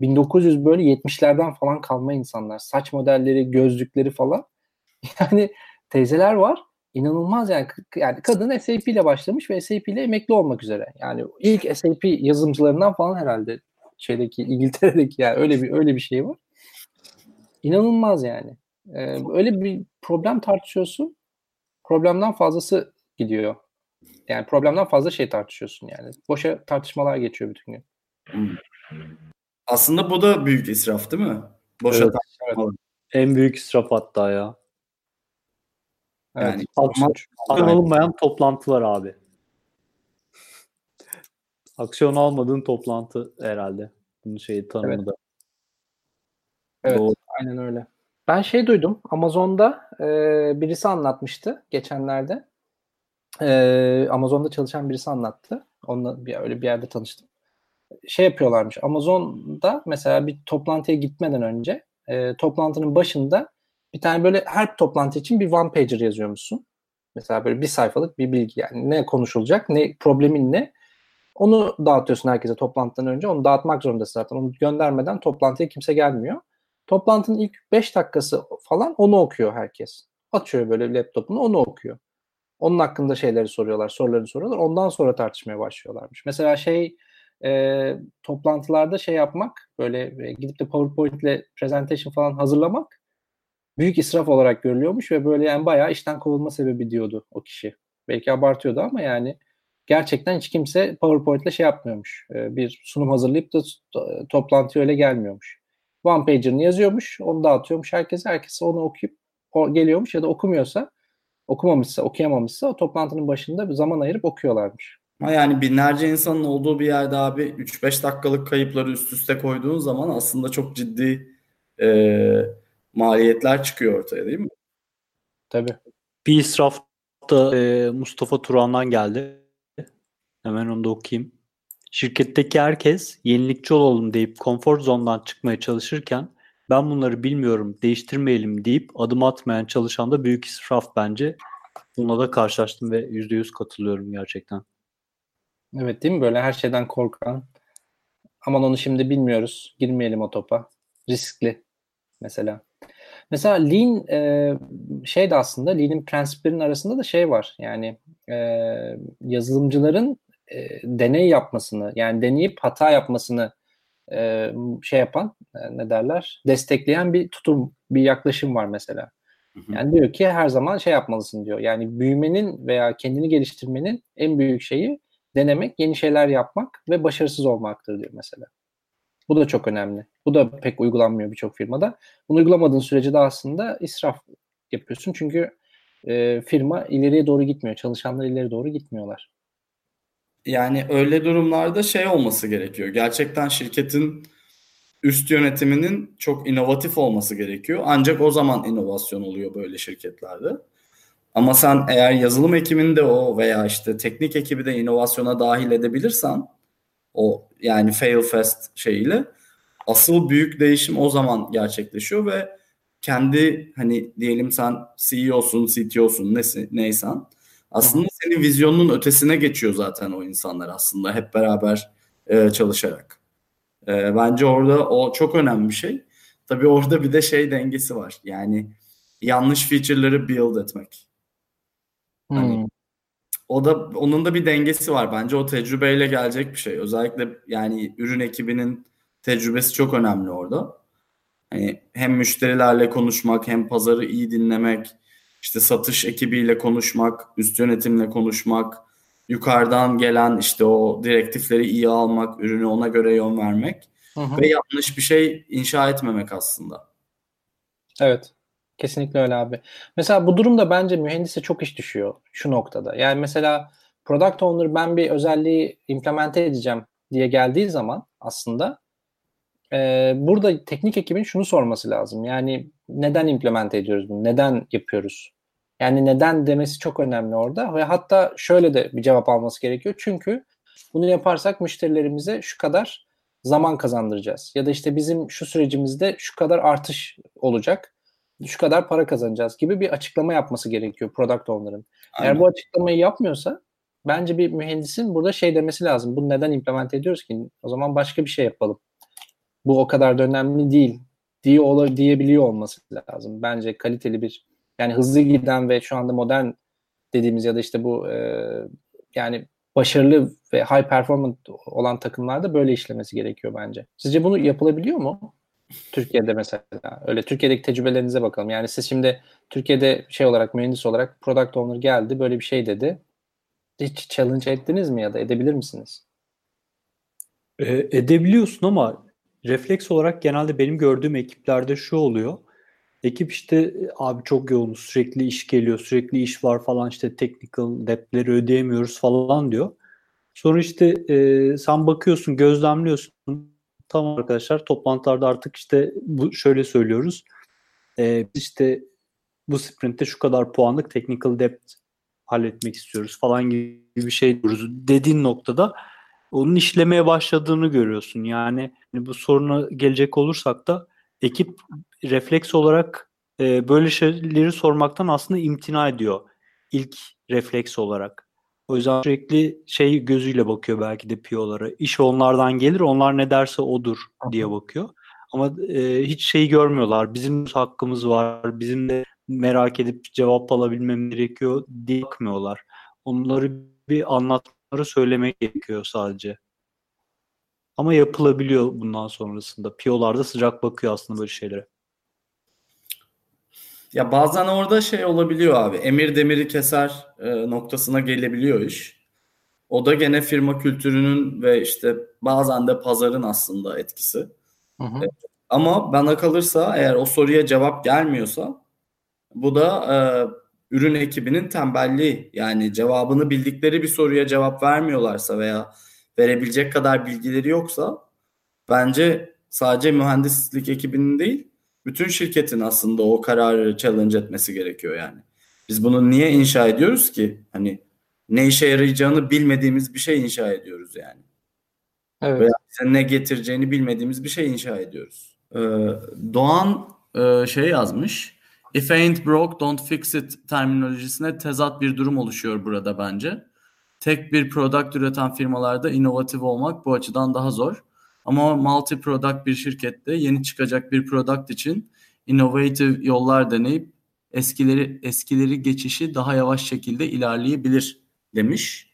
S1: 1900 böyle 70'lerden falan kalma insanlar. Saç modelleri, gözlükleri falan. Yani teyzeler var. İnanılmaz yani. Yani kadın SAP ile başlamış ve SAP ile emekli olmak üzere. Yani ilk SAP yazılımcılarından falan herhalde şeydeki İngiltere'deki yani öyle bir öyle bir şey var. İnanılmaz yani. Ee, öyle bir problem tartışıyorsun. Problemden fazlası gidiyor. Yani problemden fazla şey tartışıyorsun yani. Boşa tartışmalar geçiyor bütün gün.
S2: Aslında bu da büyük israf değil mi? Boşa
S3: evet, evet. En büyük israf hatta ya.
S1: Evet.
S3: Yani aksiyon, aksiyon alınmayan toplantılar abi. Aksiyon almadığın toplantı herhalde. Bunun şeyi tanımı
S1: Evet.
S3: da.
S1: Evet,
S3: Doğru.
S1: aynen öyle. Ben şey duydum. Amazon'da e, birisi anlatmıştı geçenlerde. E, Amazon'da çalışan birisi anlattı. Onunla bir, öyle bir yerde tanıştım. Şey yapıyorlarmış. Amazon'da mesela bir toplantıya gitmeden önce e, toplantının başında bir tane böyle her toplantı için bir one pager yazıyormuşsun. Mesela böyle bir sayfalık bir bilgi yani ne konuşulacak, ne problemin ne. Onu dağıtıyorsun herkese toplantıdan önce. Onu dağıtmak zorundasın zaten. Onu göndermeden toplantıya kimse gelmiyor. Toplantının ilk 5 dakikası falan onu okuyor herkes. Açıyor böyle laptopunu onu okuyor. Onun hakkında şeyleri soruyorlar, sorularını soruyorlar. Ondan sonra tartışmaya başlıyorlarmış. Mesela şey e, toplantılarda şey yapmak, böyle e, gidip de PowerPoint ile presentation falan hazırlamak büyük israf olarak görülüyormuş ve böyle yani bayağı işten kovulma sebebi diyordu o kişi. Belki abartıyordu ama yani gerçekten hiç kimse PowerPoint ile şey yapmıyormuş. E, bir sunum hazırlayıp da to- toplantıya öyle gelmiyormuş. One pager'ını yazıyormuş, onu dağıtıyormuş herkese. Herkes onu okuyup geliyormuş ya da okumuyorsa, okumamışsa, okuyamamışsa o toplantının başında zaman ayırıp okuyorlarmış.
S2: Ama yani binlerce insanın olduğu bir yerde abi 3-5 dakikalık kayıpları üst üste koyduğun zaman aslında çok ciddi e, maliyetler çıkıyor ortaya değil mi?
S1: Tabii.
S3: Bir israf da e, Mustafa Turan'dan geldi. Hemen onu da okuyayım. Şirketteki herkes yenilikçi olalım deyip konfor zondan çıkmaya çalışırken ben bunları bilmiyorum değiştirmeyelim deyip adım atmayan çalışan da büyük israf bence. Bununla da karşılaştım ve %100 katılıyorum gerçekten.
S1: Evet değil mi? Böyle her şeyden korkan. Aman onu şimdi bilmiyoruz. Girmeyelim o topa. Riskli mesela. Mesela Lean e, şey de aslında Lean'in prensiplerinin arasında da şey var. Yani e, yazılımcıların e, deney yapmasını yani deneyip hata yapmasını e, şey yapan e, ne derler destekleyen bir tutum bir yaklaşım var mesela.
S2: Hı hı.
S1: Yani diyor ki her zaman şey yapmalısın diyor. Yani büyümenin veya kendini geliştirmenin en büyük şeyi denemek, yeni şeyler yapmak ve başarısız olmaktır diyor mesela. Bu da çok önemli. Bu da pek uygulanmıyor birçok firmada. Bunu uygulamadığın sürece de aslında israf yapıyorsun. Çünkü e, firma ileriye doğru gitmiyor. Çalışanlar ileri doğru gitmiyorlar.
S2: Yani öyle durumlarda şey olması gerekiyor. Gerçekten şirketin üst yönetiminin çok inovatif olması gerekiyor. Ancak o zaman inovasyon oluyor böyle şirketlerde. Ama sen eğer yazılım ekibinde o veya işte teknik ekibi de inovasyona dahil edebilirsen o yani fail fast şeyiyle asıl büyük değişim o zaman gerçekleşiyor ve kendi hani diyelim sen CEO'sun, CTO'sun neyse, neysen aslında senin vizyonunun ötesine geçiyor zaten o insanlar aslında hep beraber e, çalışarak. E, bence orada o çok önemli bir şey. Tabii orada bir de şey dengesi var. Yani yanlış feature'ları build etmek. Hani
S1: Hmm.
S2: o da onun da bir dengesi var bence o tecrübeyle gelecek bir şey. Özellikle yani ürün ekibinin tecrübesi çok önemli orada. Hani hem müşterilerle konuşmak hem pazarı iyi dinlemek, işte satış ekibiyle konuşmak, üst yönetimle konuşmak, yukarıdan gelen işte o direktifleri iyi almak, ürünü ona göre yön vermek
S1: Hı hı.
S2: ve yanlış bir şey inşa etmemek aslında.
S1: Evet. Kesinlikle öyle abi. Mesela bu durumda bence mühendise çok iş düşüyor şu noktada. Yani mesela product owner ben bir özelliği implemente edeceğim diye geldiği zaman aslında e, burada teknik ekibin şunu sorması lazım. Yani neden implemente ediyoruz bunu? Neden yapıyoruz? Yani neden demesi çok önemli orada ve hatta şöyle de bir cevap alması gerekiyor. Çünkü bunu yaparsak müşterilerimize şu kadar zaman kazandıracağız. Ya da işte bizim şu sürecimizde şu kadar artış olacak şu kadar para kazanacağız gibi bir açıklama yapması gerekiyor product owner'ın. Eğer
S2: Aynen.
S1: bu açıklamayı yapmıyorsa bence bir mühendisin burada şey demesi lazım. Bunu neden implement ediyoruz ki? O zaman başka bir şey yapalım. Bu o kadar da önemli değil diye ola, diyebiliyor olması lazım. Bence kaliteli bir yani hızlı giden ve şu anda modern dediğimiz ya da işte bu e, yani başarılı ve high performant olan takımlarda böyle işlemesi gerekiyor bence. Sizce bunu yapılabiliyor mu? Türkiye'de mesela öyle Türkiye'deki tecrübelerinize bakalım. Yani siz şimdi Türkiye'de şey olarak mühendis olarak product owner geldi böyle bir şey dedi. Hiç challenge ettiniz mi ya da edebilir misiniz?
S3: E, edebiliyorsun ama refleks olarak genelde benim gördüğüm ekiplerde şu oluyor. Ekip işte "E, abi çok yoğunuz sürekli iş geliyor sürekli iş var falan işte technical debtleri ödeyemiyoruz falan diyor. Sonra işte e, sen bakıyorsun gözlemliyorsun tamam arkadaşlar toplantılarda artık işte bu şöyle söylüyoruz. Ee, işte bu sprintte şu kadar puanlık technical depth halletmek istiyoruz falan gibi bir şey diyoruz. Dediğin noktada onun işlemeye başladığını görüyorsun. Yani bu soruna gelecek olursak da ekip refleks olarak e, böyle şeyleri sormaktan aslında imtina ediyor. İlk refleks olarak. O yüzden sürekli şey gözüyle bakıyor belki de PO'lara. İş onlardan gelir, onlar ne derse odur diye bakıyor. Ama e, hiç şeyi görmüyorlar. Bizim hakkımız var, bizim de merak edip cevap alabilmem gerekiyor diye bakmıyorlar. Onları bir anlatmaları söylemek gerekiyor sadece. Ama yapılabiliyor bundan sonrasında. PO'lar da sıcak bakıyor aslında böyle şeylere.
S2: Ya bazen orada şey olabiliyor abi. Emir demiri keser e, noktasına gelebiliyor iş. O da gene firma kültürünün ve işte bazen de pazarın aslında etkisi. Hı hı. E, ama bana kalırsa eğer o soruya cevap gelmiyorsa bu da e, ürün ekibinin tembelliği. Yani cevabını bildikleri bir soruya cevap vermiyorlarsa veya verebilecek kadar bilgileri yoksa bence sadece mühendislik ekibinin değil bütün şirketin aslında o kararı challenge etmesi gerekiyor yani. Biz bunu niye inşa ediyoruz ki? Hani ne işe yarayacağını bilmediğimiz bir şey inşa ediyoruz yani. Evet. Veya bize ne getireceğini bilmediğimiz bir şey inşa ediyoruz. Ee, Doğan e, şey yazmış. If ain't broke don't fix it terminolojisine tezat bir durum oluşuyor burada bence. Tek bir product üreten firmalarda inovatif olmak bu açıdan daha zor. Ama multi product bir şirkette yeni çıkacak bir product için innovative yollar deneyip eskileri eskileri geçişi daha yavaş şekilde ilerleyebilir demiş.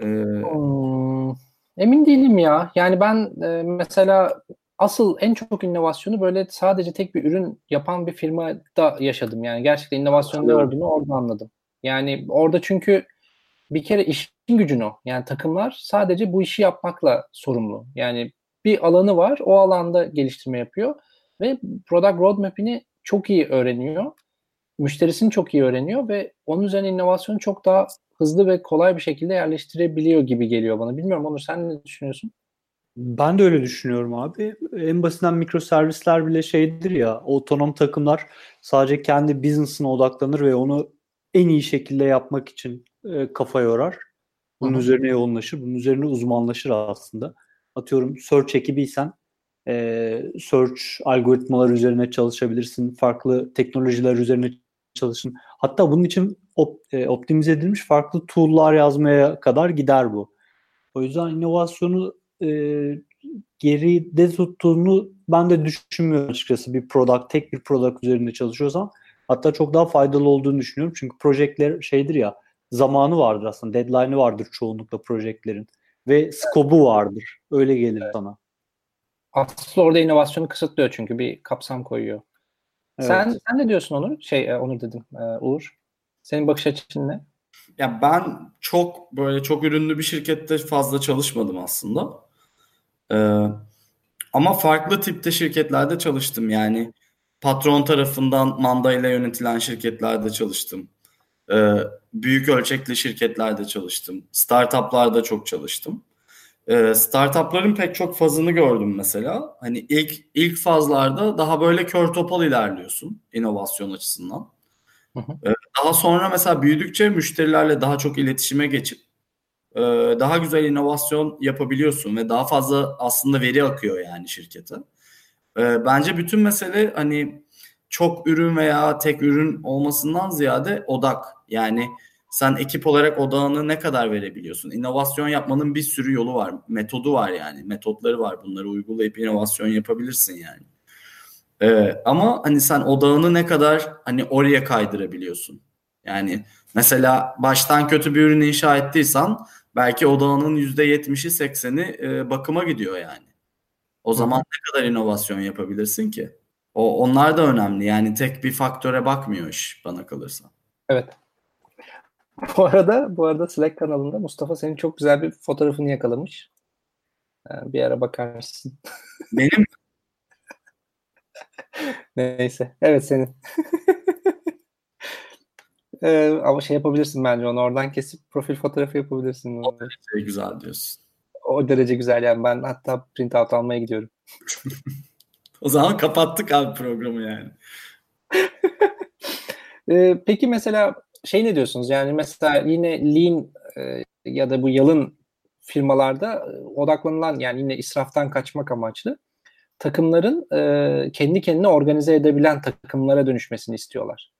S1: Ee... Hmm, emin değilim ya. Yani ben e, mesela asıl en çok inovasyonu böyle sadece tek bir ürün yapan bir firmada yaşadım. Yani gerçekten inovasyonun ne olduğunu orada anladım. Yani orada çünkü bir kere işin gücün o. Yani takımlar sadece bu işi yapmakla sorumlu. Yani bir alanı var. O alanda geliştirme yapıyor ve product roadmap'ini çok iyi öğreniyor. Müşterisini çok iyi öğreniyor ve onun üzerine inovasyonu çok daha hızlı ve kolay bir şekilde yerleştirebiliyor gibi geliyor bana. Bilmiyorum Onur sen ne düşünüyorsun?
S3: Ben de öyle düşünüyorum abi. En basitinden mikroservisler bile şeydir ya, otonom takımlar sadece kendi business'ına odaklanır ve onu en iyi şekilde yapmak için e, kafa yorar. Bunun Hı-hı. üzerine yoğunlaşır. Bunun üzerine uzmanlaşır aslında. Atıyorum search ekibiysen e, search algoritmalar üzerine çalışabilirsin. Farklı teknolojiler üzerine çalışın. Hatta bunun için op, e, optimize edilmiş farklı tool'lar yazmaya kadar gider bu. O yüzden inovasyonu e, geride tuttuğunu ben de düşünmüyorum açıkçası bir product, tek bir product üzerinde çalışıyorsan. Hatta çok daha faydalı olduğunu düşünüyorum. Çünkü projekler şeydir ya zamanı vardır aslında. Deadline'ı vardır çoğunlukla projeklerin. Ve skobu vardır. Öyle gelir evet. sana.
S1: Aslında orada inovasyonu kısıtlıyor çünkü bir kapsam koyuyor. Evet. Sen sen ne diyorsun Onur? Şey e, Onur dedim. E, Uğur. Senin bakış açın ne?
S2: Ya ben çok böyle çok ürünlü bir şirkette fazla çalışmadım aslında. Ee, ama farklı tipte şirketlerde çalıştım. Yani patron tarafından mandayla yönetilen şirketlerde çalıştım. Ee, büyük ölçekli şirketlerde çalıştım. Startuplarda çok çalıştım. Ee, startupların pek çok fazını gördüm mesela. Hani ilk ilk fazlarda daha böyle kör topal ilerliyorsun inovasyon açısından. Ee, daha sonra mesela büyüdükçe müşterilerle daha çok iletişime geçip e, daha güzel inovasyon yapabiliyorsun ve daha fazla aslında veri akıyor yani şirkete. Bence bütün mesele hani çok ürün veya tek ürün olmasından ziyade odak. Yani sen ekip olarak odağını ne kadar verebiliyorsun? İnovasyon yapmanın bir sürü yolu var. Metodu var yani. Metotları var. Bunları uygulayıp inovasyon yapabilirsin yani. Ee, ama hani sen odağını ne kadar hani oraya kaydırabiliyorsun? Yani mesela baştan kötü bir ürün inşa ettiysen belki odağının %70'i 80'i e, bakıma gidiyor yani. O zaman ne kadar inovasyon yapabilirsin ki? O onlar da önemli. Yani tek bir faktöre bakmıyor iş bana kalırsa.
S1: Evet. Bu arada bu arada Slack kanalında Mustafa senin çok güzel bir fotoğrafını yakalamış. Ee, bir ara bakarsın.
S2: Benim
S1: Neyse. Evet senin. ee, ama şey yapabilirsin bence onu oradan kesip profil fotoğrafı yapabilirsin.
S2: O şey güzel diyorsun.
S1: o derece güzel yani ben hatta print out almaya gidiyorum.
S2: o zaman kapattık abi programı yani.
S1: ee, peki mesela şey ne diyorsunuz? Yani mesela yine lean e, ya da bu yalın firmalarda e, odaklanılan yani yine israftan kaçmak amaçlı takımların e, kendi kendine organize edebilen takımlara dönüşmesini istiyorlar.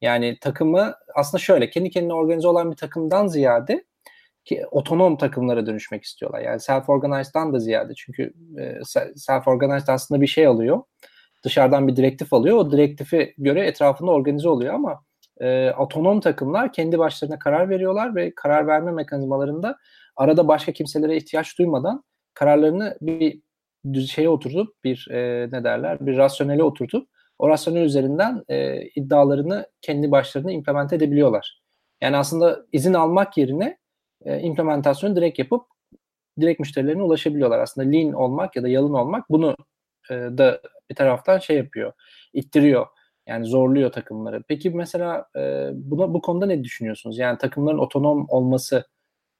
S1: Yani takımı aslında şöyle kendi kendine organize olan bir takımdan ziyade ki otonom takımlara dönüşmek istiyorlar. Yani self-organized'dan da ziyade çünkü e, self-organized aslında bir şey alıyor. Dışarıdan bir direktif alıyor. O direktifi göre etrafında organize oluyor ama e, takımlar kendi başlarına karar veriyorlar ve karar verme mekanizmalarında arada başka kimselere ihtiyaç duymadan kararlarını bir şeye oturtup bir e, ne derler bir rasyonele oturtup o rasyonel üzerinden e, iddialarını kendi başlarına implement edebiliyorlar. Yani aslında izin almak yerine e, implementasyonu direkt yapıp direkt müşterilerine ulaşabiliyorlar. Aslında lean olmak ya da yalın olmak bunu e, da bir taraftan şey yapıyor, ittiriyor. Yani zorluyor takımları. Peki mesela e, buna bu konuda ne düşünüyorsunuz? Yani takımların otonom olması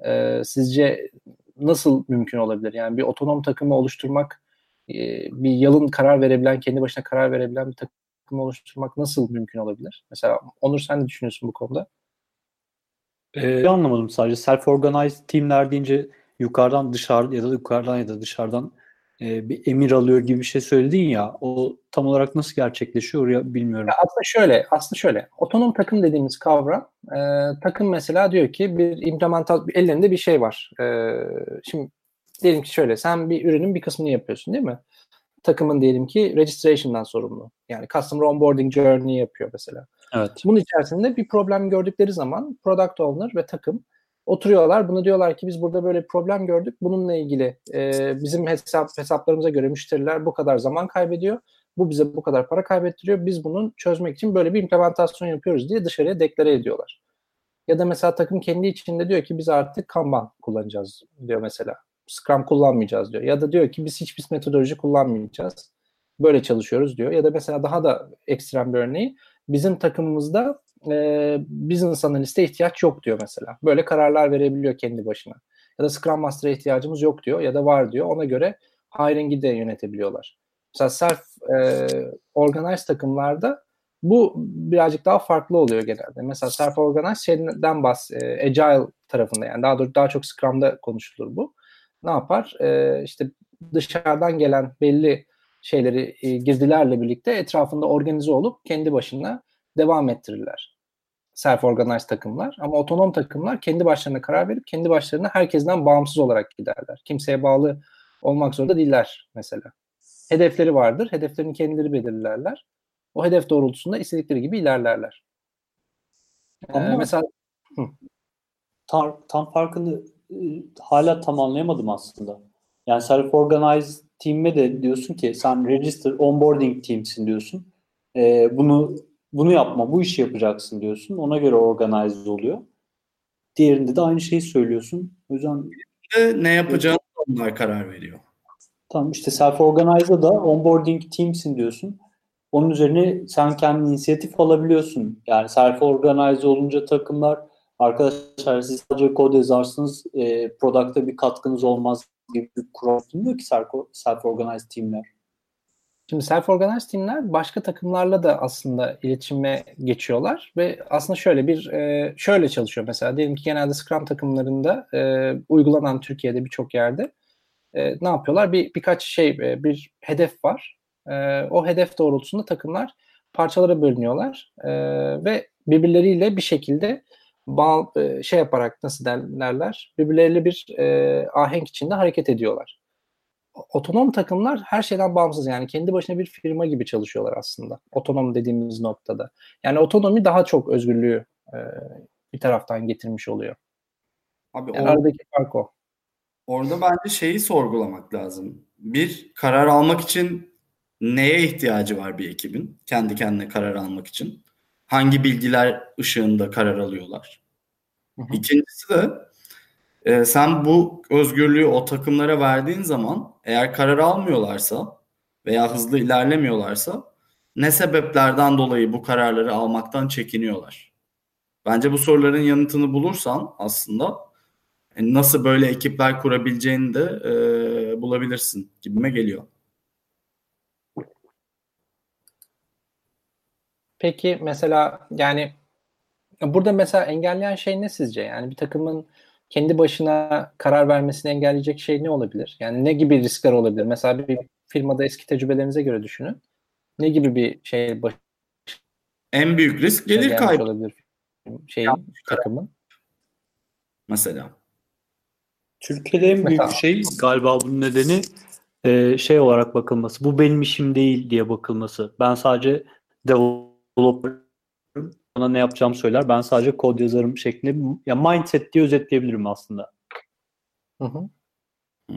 S1: e, sizce nasıl mümkün olabilir? Yani bir otonom takımı oluşturmak, e, bir yalın karar verebilen, kendi başına karar verebilen bir takım oluşturmak nasıl mümkün olabilir? Mesela Onur sen ne düşünüyorsun bu konuda?
S3: Ee, anlamadım sadece self-organized teamler deyince yukarıdan dışarı ya da yukarıdan ya da dışarıdan e, bir emir alıyor gibi bir şey söyledin ya o tam olarak nasıl gerçekleşiyor oraya bilmiyorum. Ya
S1: aslında şöyle aslında şöyle otonom takım dediğimiz kavram e, takım mesela diyor ki bir implementasyon ellerinde bir şey var. E, şimdi diyelim ki şöyle sen bir ürünün bir kısmını yapıyorsun değil mi? Takımın diyelim ki registration'dan sorumlu. Yani customer onboarding journey yapıyor mesela.
S3: Evet.
S1: Bunun içerisinde bir problem gördükleri zaman product owner ve takım oturuyorlar. Bunu diyorlar ki biz burada böyle problem gördük. Bununla ilgili e, bizim hesap hesaplarımıza göre müşteriler bu kadar zaman kaybediyor. Bu bize bu kadar para kaybettiriyor. Biz bunun çözmek için böyle bir implementasyon yapıyoruz diye dışarıya deklare ediyorlar. Ya da mesela takım kendi içinde diyor ki biz artık Kanban kullanacağız diyor mesela. Scrum kullanmayacağız diyor. Ya da diyor ki biz hiçbir metodoloji kullanmayacağız. Böyle çalışıyoruz diyor. Ya da mesela daha da ekstrem bir örneği bizim takımımızda e, business analiste ihtiyaç yok diyor mesela. Böyle kararlar verebiliyor kendi başına. Ya da Scrum Master'a ihtiyacımız yok diyor ya da var diyor. Ona göre hiring'i de yönetebiliyorlar. Mesela self e, organized takımlarda bu birazcık daha farklı oluyor genelde. Mesela self organized şeyden bahs e, agile tarafında yani daha doğrusu daha çok Scrum'da konuşulur bu. Ne yapar? E, işte dışarıdan gelen belli şeyleri e, girdilerle birlikte etrafında organize olup kendi başına devam ettirirler. Self-organized takımlar. Ama otonom takımlar kendi başlarına karar verip kendi başlarına herkesten bağımsız olarak giderler. Kimseye bağlı olmak zorunda değiller mesela. Hedefleri vardır. Hedeflerini kendileri belirlerler. O hedef doğrultusunda istedikleri gibi ilerlerler.
S3: Ee, Ama ee, mesela tam, tam farkını e, hala tam anlayamadım aslında. Yani self-organized team'e de diyorsun ki sen register onboarding team'sin diyorsun. Ee, bunu bunu yapma, bu işi yapacaksın diyorsun. Ona göre organize oluyor. Diğerinde de aynı şeyi söylüyorsun. O yüzden
S2: ne yapacağını onlar karar veriyor.
S3: Tamam işte self-organize'da da onboarding team'sin diyorsun. Onun üzerine sen kendi inisiyatif alabiliyorsun. Yani self-organize olunca takımlar arkadaşlar siz sadece kod yazarsınız e, product'a bir katkınız olmaz bir kural sunmuyor ki self-organized teamler.
S1: Şimdi self-organized teamler başka takımlarla da aslında iletişime geçiyorlar ve aslında şöyle bir e, şöyle çalışıyor mesela diyelim ki genelde Scrum takımlarında e, uygulanan Türkiye'de birçok yerde e, ne yapıyorlar? Bir birkaç şey bir hedef var. O hedef doğrultusunda takımlar parçalara bölünüyorlar ve birbirleriyle bir şekilde bağ, e, şey yaparak nasıl derler birbirleriyle bir e, ahenk içinde hareket ediyorlar otonom takımlar her şeyden bağımsız yani kendi başına bir firma gibi çalışıyorlar aslında. Otonom dediğimiz noktada. Yani otonomi daha çok özgürlüğü e, bir taraftan getirmiş oluyor. Abi yani or- aradaki fark o.
S2: Orada bence şeyi sorgulamak lazım. Bir karar almak için neye ihtiyacı var bir ekibin? Kendi kendine karar almak için. Hangi bilgiler ışığında karar alıyorlar? Hı hı. İkincisi de e, sen bu özgürlüğü o takımlara verdiğin zaman eğer karar almıyorlarsa veya hızlı ilerlemiyorlarsa ne sebeplerden dolayı bu kararları almaktan çekiniyorlar? Bence bu soruların yanıtını bulursan aslında Yani nasıl böyle ekipler kurabileceğini de e, bulabilirsin gibime geliyor.
S1: Peki mesela yani burada mesela engelleyen şey ne sizce? Yani bir takımın kendi başına karar vermesini engelleyecek şey ne olabilir? Yani ne gibi riskler olabilir? Mesela bir firmada eski tecrübelerinize göre düşünün. Ne gibi bir şey baş
S2: En büyük risk gelir kaybı
S1: olabilir şeyin takımın?
S2: mesela.
S3: Türkiye'de en büyük
S1: Mesela-
S3: şey galiba bunun nedeni e, şey olarak bakılması. Bu benim işim değil diye bakılması. Ben sadece developer'ım. Bana ne yapacağımı söyler. Ben sadece kod yazarım şeklinde. Ya mindset diye özetleyebilirim aslında.
S1: Hı hı.
S2: Hı.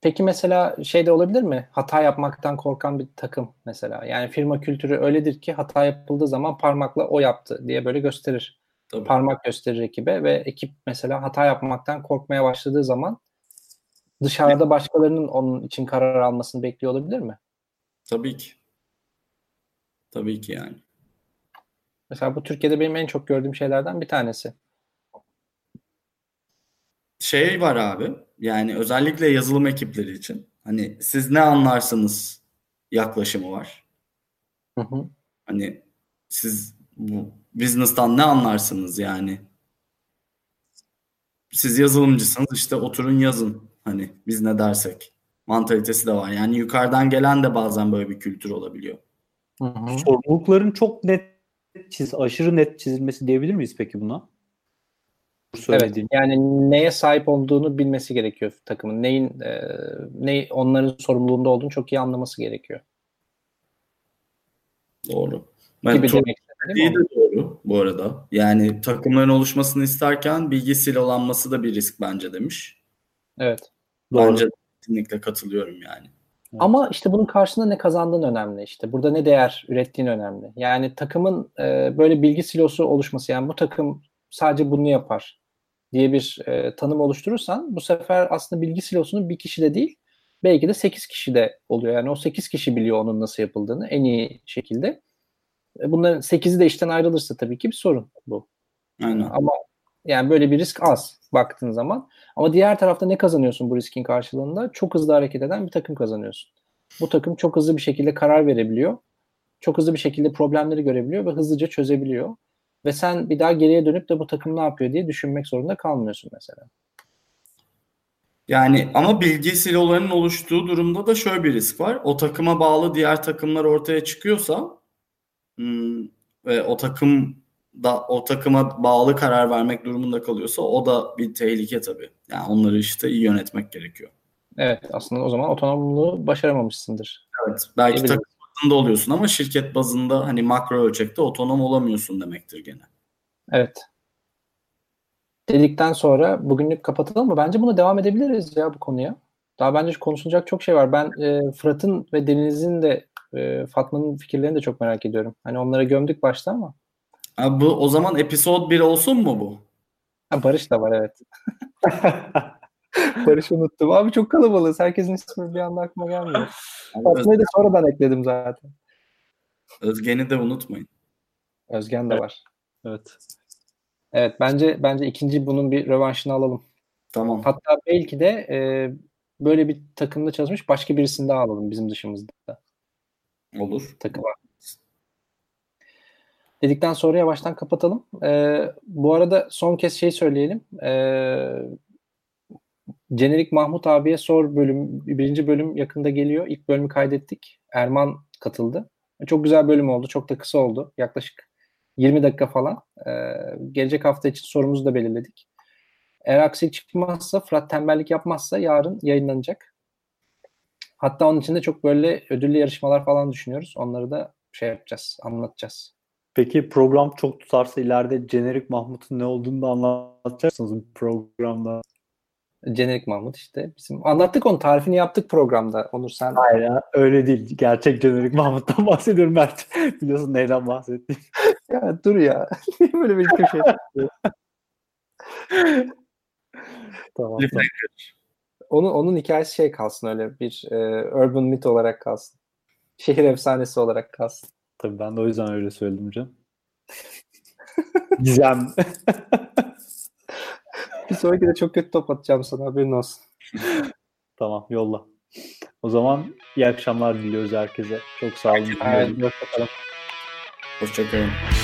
S1: Peki mesela şey de olabilir mi? Hata yapmaktan korkan bir takım mesela. Yani firma kültürü öyledir ki hata yapıldığı zaman parmakla o yaptı diye böyle gösterir.
S2: Tabii.
S1: Parmak gösterir ekibe ve ekip mesela hata yapmaktan korkmaya başladığı zaman dışarıda başkalarının onun için karar almasını bekliyor olabilir mi?
S2: Tabii ki. Tabii ki yani.
S1: Mesela bu Türkiye'de benim en çok gördüğüm şeylerden bir tanesi.
S2: Şey var abi. Yani özellikle yazılım ekipleri için. Hani siz ne anlarsınız yaklaşımı var.
S1: Hı hı.
S2: Hani siz bu business'tan ne anlarsınız yani? Siz yazılımcısınız işte oturun yazın. Hani biz ne dersek. Mantalitesi de var. Yani yukarıdan gelen de bazen böyle bir kültür olabiliyor.
S1: Hı hı.
S3: Sorumlulukların çok net çiz, aşırı net çizilmesi diyebilir miyiz peki buna?
S1: Evet. Yani neye sahip olduğunu bilmesi gerekiyor takımın. Neyin e, ne onların sorumluluğunda olduğunu çok iyi anlaması gerekiyor.
S2: Doğru. Ben
S1: Gibi
S2: çok
S1: demek
S2: de doğru bu arada. Yani takımların oluşmasını isterken bilgi silolanması da bir risk bence demiş.
S1: Evet.
S3: Doğru.
S2: Bence kesinlikle katılıyorum yani.
S1: Ama işte bunun karşılığında ne kazandığın önemli işte. Burada ne değer ürettiğin önemli. Yani takımın e, böyle bilgi silosu oluşması yani bu takım sadece bunu yapar diye bir e, tanım oluşturursan bu sefer aslında bilgi silosunu bir kişi de değil belki de 8 kişi de oluyor. Yani o 8 kişi biliyor onun nasıl yapıldığını en iyi şekilde. E, Bunların 8'i de işten ayrılırsa tabii ki bir sorun bu.
S2: Aynen.
S1: Ama yani böyle bir risk az baktığın zaman. Ama diğer tarafta ne kazanıyorsun bu riskin karşılığında? Çok hızlı hareket eden bir takım kazanıyorsun. Bu takım çok hızlı bir şekilde karar verebiliyor. Çok hızlı bir şekilde problemleri görebiliyor ve hızlıca çözebiliyor. Ve sen bir daha geriye dönüp de bu takım ne yapıyor diye düşünmek zorunda kalmıyorsun mesela.
S2: Yani ama bilgi silolarının oluştuğu durumda da şöyle bir risk var. O takıma bağlı diğer takımlar ortaya çıkıyorsa hmm, ve o takım da o takıma bağlı karar vermek durumunda kalıyorsa o da bir tehlike tabii. Yani onları işte iyi yönetmek gerekiyor.
S1: Evet aslında o zaman otonomluğu başaramamışsındır.
S2: Evet, belki
S1: Diyebilirim.
S2: takım bazında oluyorsun ama şirket bazında hani makro ölçekte otonom olamıyorsun demektir gene.
S1: Evet. Dedikten sonra bugünlük kapatalım mı? Bence buna devam edebiliriz ya bu konuya. Daha bence konuşulacak çok şey var. Ben e, Fırat'ın ve Deniz'in de e, Fatma'nın fikirlerini de çok merak ediyorum. Hani onlara gömdük başta ama.
S2: Ha, bu o zaman episode 1 olsun mu bu?
S1: Ha, Barış da var evet. Barış'ı unuttum. Abi çok kalabalığız. Herkesin ismi bir anda aklıma gelmiyor. Fatma'yı da sonradan ekledim zaten.
S2: Özgen'i de unutmayın.
S1: Özgen de var.
S3: Evet.
S1: Evet bence bence ikinci bunun bir rövanşını alalım.
S2: Tamam.
S1: Hatta belki de e, böyle bir takımda çalışmış başka birisini daha alalım bizim dışımızda
S2: Olur.
S1: takıma. Dedikten sonra yavaştan kapatalım. Ee, bu arada son kez şey söyleyelim. Ee, Jenerik Mahmut abiye sor bölüm, birinci bölüm yakında geliyor. İlk bölümü kaydettik. Erman katıldı. Çok güzel bölüm oldu. Çok da kısa oldu. Yaklaşık 20 dakika falan. Ee, gelecek hafta için sorumuzu da belirledik. Eğer aksilik çıkmazsa, Fırat tembellik yapmazsa yarın yayınlanacak. Hatta onun için de çok böyle ödüllü yarışmalar falan düşünüyoruz. Onları da şey yapacağız, anlatacağız.
S3: Peki program çok tutarsa ileride jenerik Mahmut'un ne olduğunu da anlatacaksınız mı programda?
S1: Jenerik Mahmut işte. Bizim anlattık onun tarifini yaptık programda. Onur sen
S3: Hayır ya öyle değil. Gerçek jenerik Mahmut'tan bahsediyorum Mert. Biliyorsun neyden bahsettiğim.
S1: ya dur ya. Niye böyle bir köşe
S3: tamam, tamam.
S1: onun onun hikayesi şey kalsın öyle bir e, urban myth olarak kalsın. Şehir efsanesi olarak kalsın.
S3: Tabii ben de o yüzden öyle söyledim canım. Gizem.
S1: sonraki de çok kötü top atacağım sana haberin olsun.
S3: Tamam yolla. O zaman iyi akşamlar diliyoruz herkese. Çok sağ olun.
S1: Haydi bakalım.
S2: Hoşçakalın.